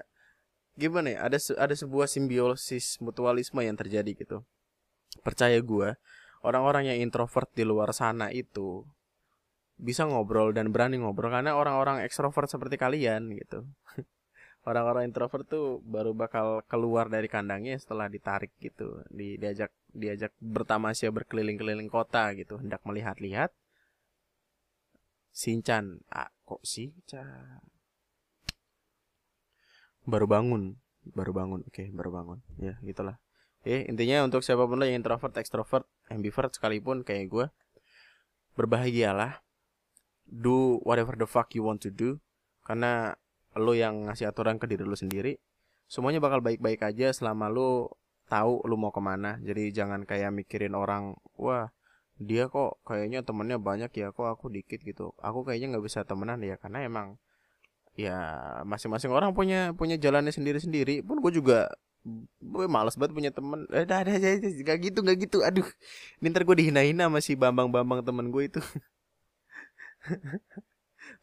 gimana ya ada ada sebuah simbiosis mutualisme yang terjadi gitu. Percaya gue orang-orang yang introvert di luar sana itu bisa ngobrol dan berani ngobrol karena orang-orang ekstrovert seperti kalian gitu. Orang-orang introvert tuh baru bakal keluar dari kandangnya setelah ditarik gitu di diajak diajak bertamasya berkeliling-keliling kota gitu hendak melihat-lihat. Sinchan ah kok Sinchan baru bangun. Baru bangun. Oke okay, baru bangun. Ya gitulah. Ya intinya untuk siapa pun lo yang introvert extrovert ambivert sekalipun kayak gue berbahagialah. Do whatever the fuck you want to do. Karena lo yang ngasih aturan ke diri lo sendiri semuanya bakal baik-baik aja selama lo tahu lo mau ke mana. Jadi jangan kayak mikirin orang wah dia kok kayaknya temennya banyak ya kok aku dikit gitu. Aku kayaknya nggak bisa temenan ya karena emang ya masing-masing orang punya punya jalannya sendiri-sendiri. Pun gue juga gue males banget punya temen. Eh dah dah aja gak gitu gak gitu. Aduh. Ini ntar gue dihina-hina sama si bambang bambang temen gue itu.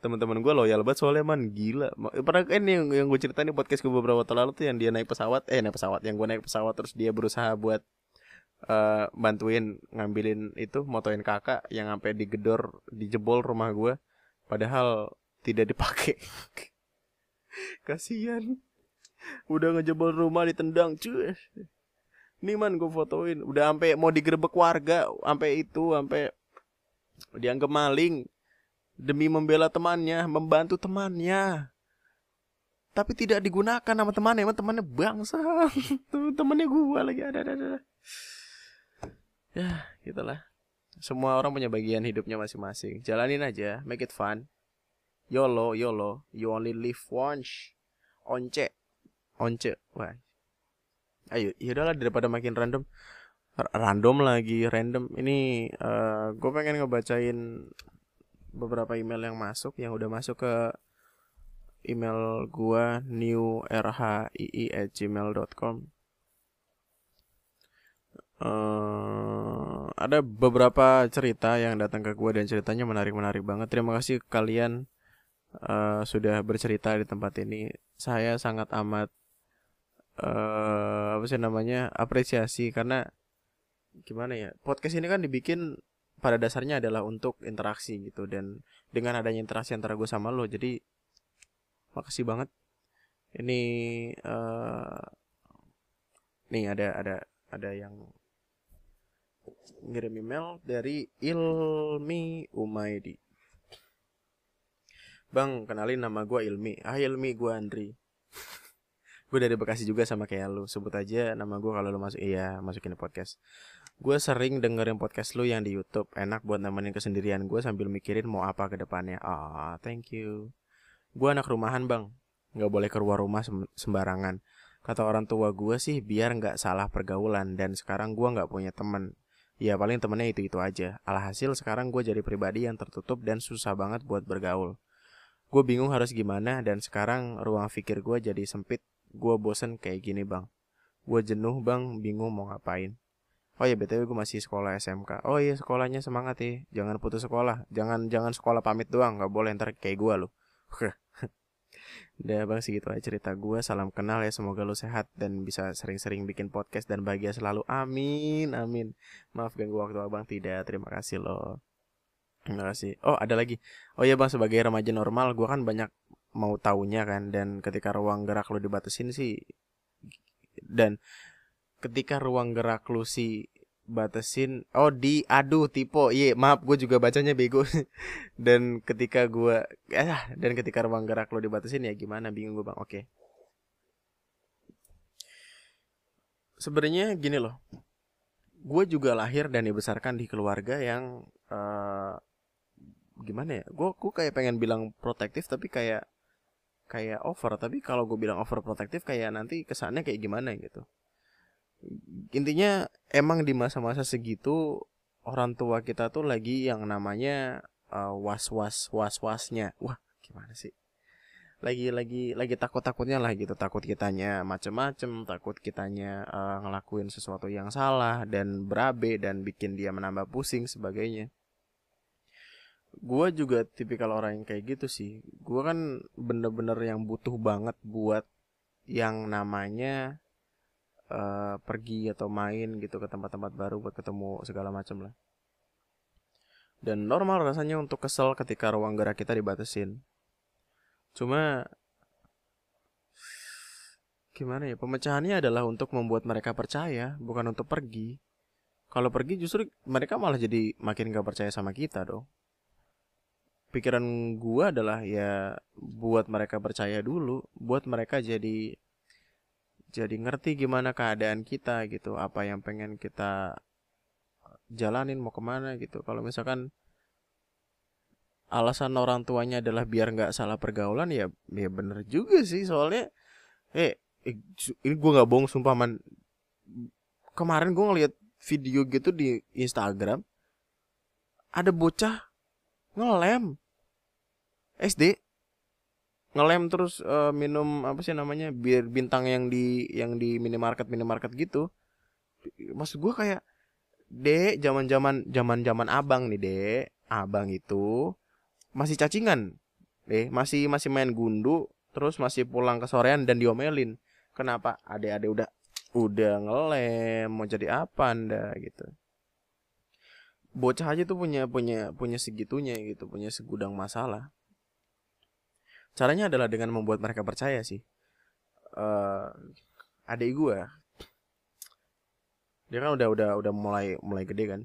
Teman-teman gue loyal banget soalnya man. Gila. Pernah kan yang yang gue ceritain di podcast gue beberapa tahun lalu tuh yang dia naik pesawat. Eh naik pesawat. Yang gue naik pesawat terus dia berusaha buat uh, bantuin ngambilin itu motoin kakak yang sampai digedor dijebol rumah gue padahal tidak dipakai kasihan udah ngejebol rumah ditendang cuy nih man gue fotoin udah sampai mau digerebek warga sampai itu sampai dianggap maling demi membela temannya, membantu temannya. Tapi tidak digunakan nama temannya, emang temannya bangsa. temannya gua lagi ada ada ada. Ya, gitulah. Semua orang punya bagian hidupnya masing-masing. Jalanin aja, make it fun. YOLO, YOLO, you only live once. Once. Once. Wah. Ayo, yaudahlah daripada makin random. Random lagi, random. Ini uh, eh, gue pengen ngebacain beberapa email yang masuk yang udah masuk ke email gua newrhii@gmail.com uh, eh, ada beberapa cerita yang datang ke gua dan ceritanya menarik-menarik banget. Terima kasih kalian uh, sudah bercerita di tempat ini. Saya sangat amat uh, apa sih namanya apresiasi. Karena gimana ya podcast ini kan dibikin pada dasarnya adalah untuk interaksi gitu. Dan dengan adanya interaksi antara gue sama lo jadi makasih banget. Ini uh, nih ada ada ada yang ngirim email dari Ilmi Umaidi Bang kenalin nama gue Ilmi Ah Ilmi gue Andri Gue dari Bekasi juga sama kayak lu Sebut aja nama gue kalau lu masuk Iya masukin podcast Gue sering dengerin podcast lu yang di YouTube. Enak buat nemenin kesendirian gue sambil mikirin mau apa ke depannya. Ah, thank you. Gue anak rumahan bang. Gak boleh keluar rumah sembarangan. Kata orang tua gue sih biar nggak salah pergaulan. Dan sekarang gue nggak punya temen. Ya paling temennya itu-itu aja. Alhasil sekarang gue jadi pribadi yang tertutup dan susah banget buat bergaul. Gue bingung harus gimana dan sekarang ruang pikir gue jadi sempit. Gue bosen kayak gini bang. Gue jenuh bang, bingung mau ngapain. Oh ya btw gue masih sekolah SMK. Oh iya sekolahnya semangat ya. Jangan putus sekolah. Jangan jangan sekolah pamit doang. Gak boleh ntar kayak gue loh. Udah bang segitu aja cerita gue. Salam kenal ya. Semoga lo sehat dan bisa sering-sering bikin podcast dan bahagia selalu. Amin amin. Maaf ganggu waktu abang tidak. Terima kasih lo. Terima kasih. Oh ada lagi. Oh ya bang sebagai remaja normal gue kan banyak mau taunya kan dan ketika ruang gerak lo dibatasin sih dan ketika ruang gerak lu si batasin oh di aduh tipe iya maaf gue juga bacanya bego dan ketika gue eh dan ketika ruang gerak lo dibatasin ya gimana bingung gue bang oke okay. sebenarnya gini loh gue juga lahir dan dibesarkan di keluarga yang uh, gimana ya gue gue kayak pengen bilang protektif tapi kayak kayak over. Tapi kalau gue bilang over protektif kayak nanti kesannya kayak gimana gitu. Intinya emang di masa-masa segitu orang tua kita tuh lagi yang namanya uh, was was was wasnya wah gimana sih? Lagi lagi lagi takut takutnya lah gitu. Takut kitanya macem-macem takut kitanya uh, ngelakuin sesuatu yang salah dan berabe dan bikin dia menambah pusing sebagainya gue juga tipikal orang yang kayak gitu sih gue kan bener-bener yang butuh banget buat yang namanya uh, pergi atau main gitu ke tempat-tempat baru buat ketemu segala macam lah. Dan normal rasanya untuk kesel ketika ruang gerak kita dibatasin. Cuma gimana ya pemecahannya adalah untuk membuat mereka percaya bukan untuk pergi kalau pergi justru mereka malah jadi makin gak percaya sama kita dong pikiran gua adalah ya buat mereka percaya dulu buat mereka jadi jadi ngerti gimana keadaan kita gitu apa yang pengen kita jalanin mau ke mana gitu. Kalau misalkan alasan orang tuanya adalah biar nggak salah pergaulan ya ya bener juga sih. Soalnya eh, eh ini gue nggak bohong sumpah man. Kemarin gue ngeliat video gitu di Instagram ada bocah ngelem. SD ngelem terus uh, minum apa sih namanya bir bintang yang di yang di minimarket minimarket gitu. Maksud gue kayak dek zaman zaman zaman zaman abang nih dek abang itu masih cacingan. Deh masih masih main gundu terus masih pulang ke sorean dan diomelin. Kenapa? Adek-adek udah udah ngelem mau jadi apa anda gitu bocah aja tuh punya punya punya segitunya gitu punya segudang masalah. Caranya adalah dengan membuat mereka percaya sih. Uh, adik gue dia kan udah udah udah mulai mulai gede kan.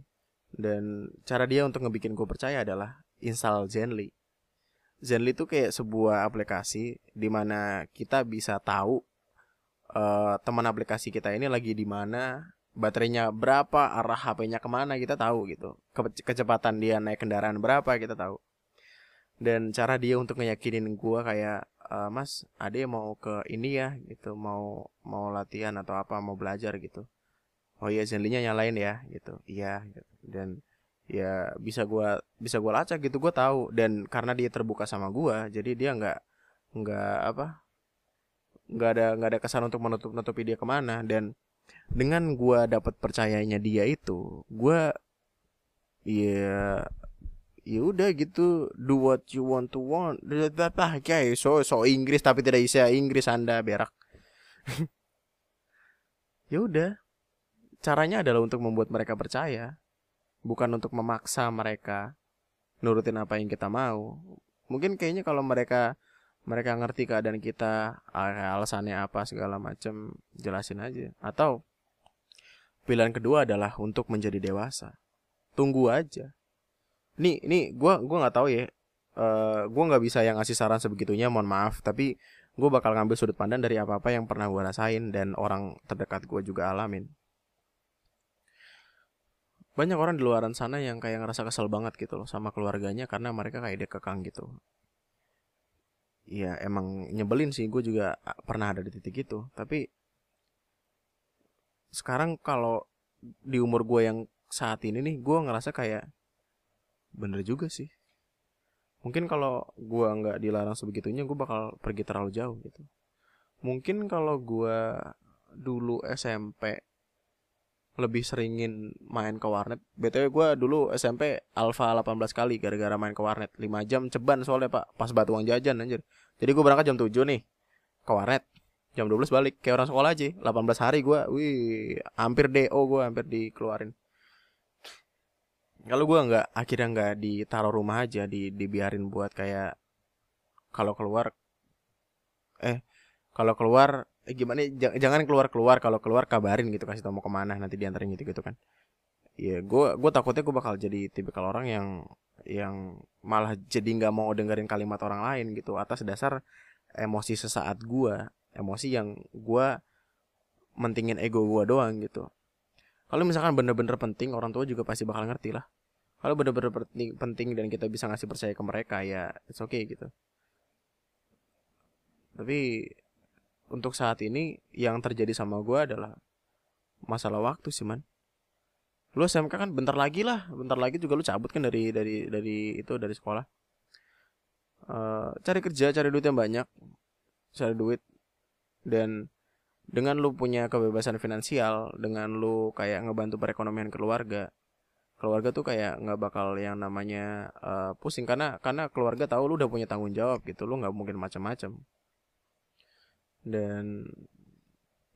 Dan cara dia untuk ngebikin gue percaya adalah install Zenly. Zenly itu kayak sebuah aplikasi di mana kita bisa tahu uh, teman aplikasi kita ini lagi di mana, baterainya berapa, arah HP-nya ke mana kita tahu gitu. Ke kecepatan dia naik kendaraan berapa kita tahu. Dan cara dia untuk ngeyakinin gua kayak uh, Mas, Ade mau ke ini ya gitu, mau mau latihan atau apa, mau belajar gitu. Oh iya Zenly-nya nyalain ya gitu. Iya gitu. Dan ya bisa gua bisa gua lacak gitu gua tahu dan karena dia terbuka sama gua jadi dia nggak nggak apa nggak ada nggak ada kesan untuk menutup nutupi dia ke mana dan dengan gua dapat percayanya dia itu gua ya ya udah gitu do what you want to want kayak so so Inggris tapi tidak bisa Inggris anda berak ya udah caranya adalah untuk membuat mereka percaya bukan untuk memaksa mereka nurutin apa yang kita mau. Mungkin kayaknya kalau mereka mereka ngerti keadaan kita, alasannya apa segala macam, jelasin aja. Atau pilihan kedua adalah untuk menjadi dewasa. Tunggu aja. Nih, nih, gue gua nggak tahu ya. Uh, gue nggak bisa yang ngasih saran sebegitunya, mohon maaf. Tapi gue bakal ngambil sudut pandang dari apa-apa yang pernah gue rasain dan orang terdekat gue juga alamin banyak orang di luaran sana yang kayak ngerasa kesel banget gitu loh sama keluarganya karena mereka kayak dia kekang gitu ya emang nyebelin sih gue juga pernah ada di titik itu. Tapi sekarang kalau di umur gue yang saat ini nih gue ngerasa kayak bener juga sih. Mungkin kalau gue nggak dilarang sebegitunya gue bakal pergi terlalu jauh gitu. Mungkin kalau gue dulu SMP lebih seringin main ke warnet. BTW gue dulu SMP alfa 18 kali gara-gara main ke warnet. 5 jam ceban soalnya pak, pas batu uang jajan anjir. Jadi gue berangkat jam 7 nih ke warnet. Jam 12 balik kayak orang sekolah aja. 18 hari gue, wih, hampir DO gue hampir dikeluarin. Kalau gue nggak akhirnya nggak ditaruh rumah aja, di dibiarin buat kayak kalau keluar eh kalau keluar eh, gimana jangan keluar keluar kalau keluar kabarin gitu. Kasih tau mau ke mana. Nanti diantarin gitu gitu kan. Ya gue gue takutnya gue bakal jadi tipikal orang yang yang malah jadi nggak mau dengerin kalimat orang lain gitu. Atas dasar emosi sesaat gue emosi yang gue mentingin ego gue doang gitu. Kalau misalkan bener-bener penting orang tua juga pasti bakal ngerti lah. Kalau bener-bener penting, penting dan kita bisa ngasih percaya ke mereka ya it's okay gitu. Tapi untuk saat ini yang terjadi sama gue adalah masalah waktu sih man. Lu SMK kan bentar lagi lah bentar lagi juga lu cabut kan dari dari dari itu dari sekolah. Uh, cari kerja cari duit yang banyak cari duit. Dan dengan lu punya kebebasan finansial dengan lu kayak ngebantu perekonomian keluarga keluarga tuh kayak nggak bakal yang namanya uh, pusing. Karena karena keluarga tahu lu udah punya tanggung jawab gitu lu nggak mungkin macam-macam dan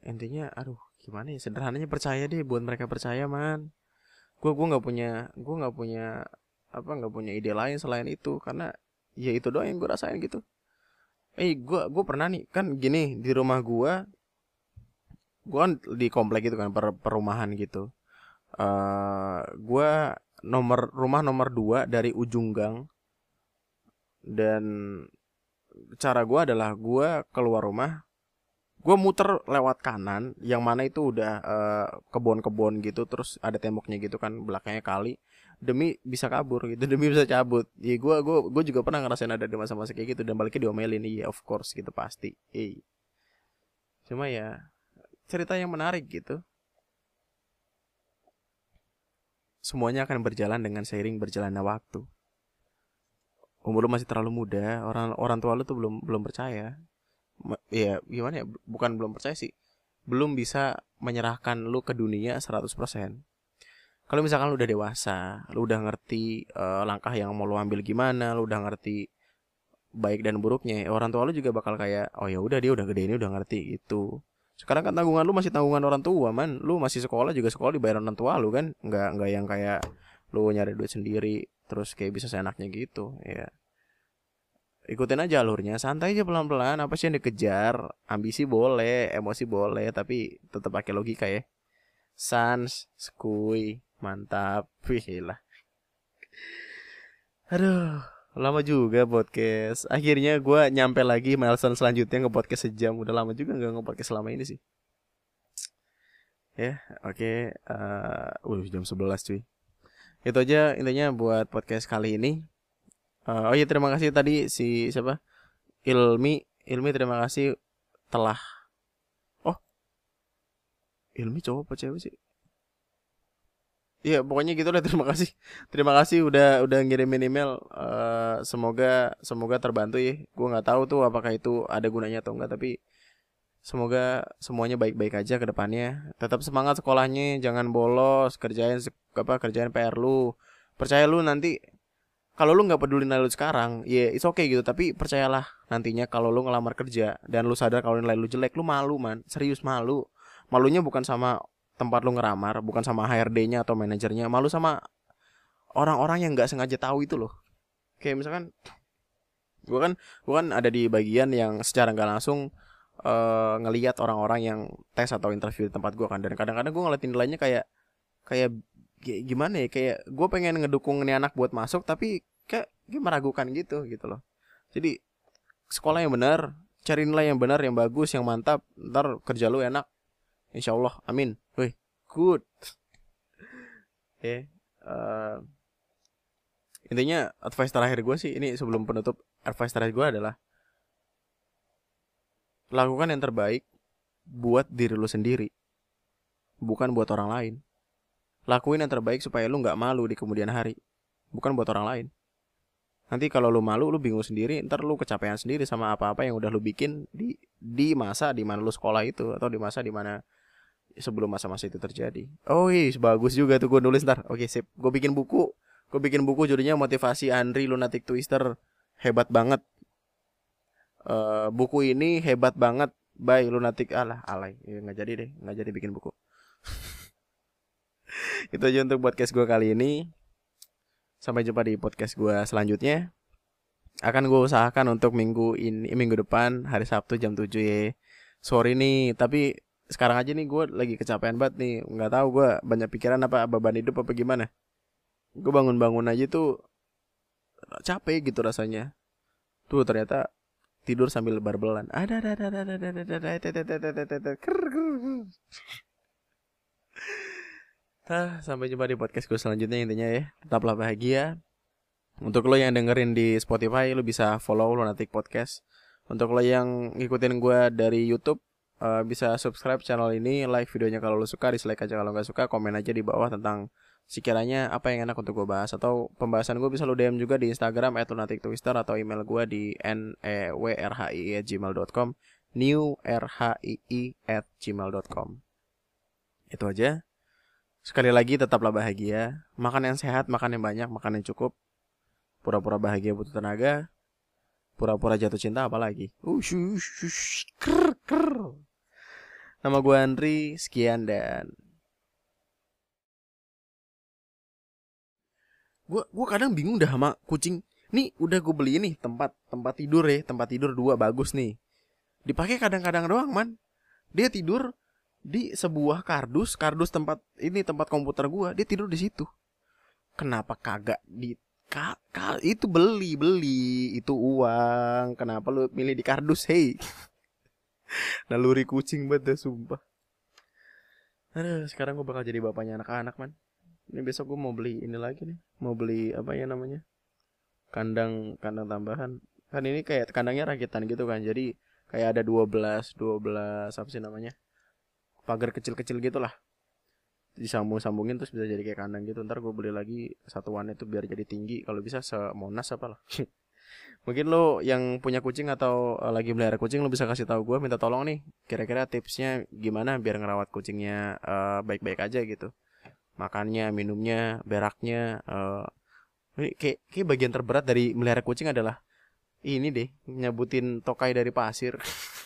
intinya aduh gimana ya sederhananya percaya deh buat mereka percaya man. Gue gue nggak punya gue nggak punya apa nggak punya ide lain selain itu karena ya itu doang yang gue rasain gitu. Eh gue gue pernah nih kan gini di rumah gue gue kan di komplek gitu kan per perumahan gitu. Uh, eh, gue nomor rumah nomor dua dari ujung gang. Dan cara gue adalah gue keluar rumah gue muter lewat kanan yang mana itu udah uh, kebun-kebun gitu terus ada temboknya gitu kan belakangnya kali. Demi bisa kabur gitu demi bisa cabut. Ya gue gue gue juga pernah ngerasain ada di masa-masa kayak gitu dan baliknya diomelin. Iya of course gitu pasti. Eh cuma ya cerita yang menarik gitu. Semuanya akan berjalan dengan seiring berjalannya waktu. Umur lu masih terlalu muda orang orang tua lu tuh belum belum percaya ya gimana ya bukan belum percaya sih. Belum bisa menyerahkan lu ke dunia 100% kalau misalkan lu udah dewasa lu udah ngerti uh, langkah yang mau lu ambil gimana lu udah ngerti baik dan buruknya orang tua lu juga bakal kayak oh ya udah dia udah gede ini udah ngerti itu sekarang kan tanggungan lu masih tanggungan orang tua man. Lu masih sekolah juga sekolah dibayar orang tua lu kan? Nggak nggak yang kayak lu nyari duit sendiri terus kayak bisa seenaknya gitu ya ikutin aja alurnya santai aja pelan-pelan apa sih yang dikejar ambisi boleh emosi boleh tapi tetap pakai logika ya sans skui mantap wih lah aduh Lama juga podcast. Akhirnya gue nyampe lagi milestone selanjutnya nge podcast sejam. Udah lama juga nggak nge podcast selama ini sih. Ya, oke. Okay. Uh, jam 11 cuy. Itu aja intinya buat podcast kali ini. Uh, oh iya terima kasih tadi si siapa? Ilmi, Ilmi terima kasih. Telah. Oh. Ilmi cowok apa cewek sih? Iya pokoknya gitu lah terima kasih. Terima kasih udah udah ngirimin email. Uh, semoga semoga terbantu ya. Gue nggak tahu tuh apakah itu ada gunanya atau enggak tapi semoga semuanya baik-baik aja ke depannya. Tetap semangat sekolahnya jangan bolos kerjain apa kerjain PR lu. Percaya lu nanti kalau lu nggak peduli nilai lu sekarang ya yeah, it's okay gitu. Tapi percayalah nantinya kalau lu ngelamar kerja dan lu sadar kalau nilai lu jelek lu malu man. Serius malu. Malunya bukan sama tempat lu ngeramar bukan sama HRD-nya atau manajernya. Malu sama orang-orang yang nggak sengaja tahu itu loh. Kayak misalkan gue kan gue kan ada di bagian yang secara nggak langsung uh, ngelihat orang-orang yang tes atau interview di tempat gue kan. Dan kadang-kadang gue ngeliatin nilainya kayak kayak gimana ya kayak gue pengen ngedukung nih anak buat masuk tapi kayak gue meragukan gitu gitu loh jadi sekolah yang benar cari nilai yang benar yang bagus yang mantap ntar kerja lu enak Insya Allah, amin. Wih, good. Oke, okay. uh, intinya advice terakhir gue sih ini sebelum penutup advice terakhir gue adalah lakukan yang terbaik buat diri lu sendiri, bukan buat orang lain. Lakuin yang terbaik supaya lu nggak malu di kemudian hari, bukan buat orang lain. Nanti kalau lu malu, lu bingung sendiri, ntar lu kecapean sendiri sama apa-apa yang udah lu bikin di di masa di mana lu sekolah itu atau di masa di mana sebelum masa-masa itu terjadi. Oh iya, bagus juga tuh gue nulis ntar. Oke sip, gue bikin buku. Gue bikin buku judulnya motivasi Andri Lunatic Twister hebat banget. Uh, buku ini hebat banget by Lunatic alah alay ya, nggak jadi deh nggak jadi bikin buku itu aja untuk podcast gue kali ini sampai jumpa di podcast gue selanjutnya akan gue usahakan untuk minggu ini minggu depan hari Sabtu jam 7 ya sorry nih tapi sekarang aja nih gue lagi kecapean banget nih nggak tahu gue banyak pikiran apa beban hidup apa gimana gue bangun-bangun aja tuh capek gitu rasanya tuh ternyata tidur sambil barbelan ada ada ada ada ada ada ada ada ada Tah, sampai jumpa di podcast gue selanjutnya intinya ya. Tetaplah bahagia. Untuk lo yang dengerin di Spotify, lo bisa follow Lunatic Podcast. Untuk lo yang ngikutin gue dari YouTube, uh, bisa subscribe channel ini, like videonya kalau lo suka, dislike aja kalau nggak suka, komen aja di bawah tentang sekiranya apa yang enak untuk gue bahas atau pembahasan gue bisa lo DM juga di Instagram @lunatictwister atau email gue di n e w r h i at gmail.com new r h i i at gmail.com itu aja sekali lagi tetaplah bahagia makan yang sehat makan yang banyak makan yang cukup pura-pura bahagia butuh tenaga pura-pura jatuh cinta apalagi ush, krr. Nama gue Andri, sekian dan gue gue kadang bingung dah sama kucing. Nih udah gue beli nih tempat tempat tidur ya, tempat tidur dua bagus nih. Dipakai kadang-kadang doang man. Dia tidur di sebuah kardus, kardus tempat ini tempat komputer gue, dia tidur di situ. Kenapa kagak di ka, itu beli beli itu uang. Kenapa lu milih di kardus hei naluri kucing banget sumpah. Aduh, sekarang gue bakal jadi bapaknya anak-anak man. Ini besok gue mau beli ini lagi nih. Mau beli apa ya namanya? Kandang kandang tambahan. Kan ini kayak kandangnya rakitan gitu kan. Jadi kayak ada 12 12 apa sih namanya pagar kecil-kecil gitulah disambung-sambungin terus bisa jadi kayak kandang gitu ntar gue beli lagi satuannya tuh biar jadi tinggi kalau bisa semonas apa lah Mungkin lo yang punya kucing atau uh, lagi melihara kucing lo bisa kasih tahu gue minta tolong nih kira-kira tipsnya gimana biar ngerawat kucingnya uh, baik-baik aja gitu. Makannya, minumnya, beraknya uh, kayak kayak bagian terberat dari melihara kucing adalah ini deh nyabutin tokai dari pasir.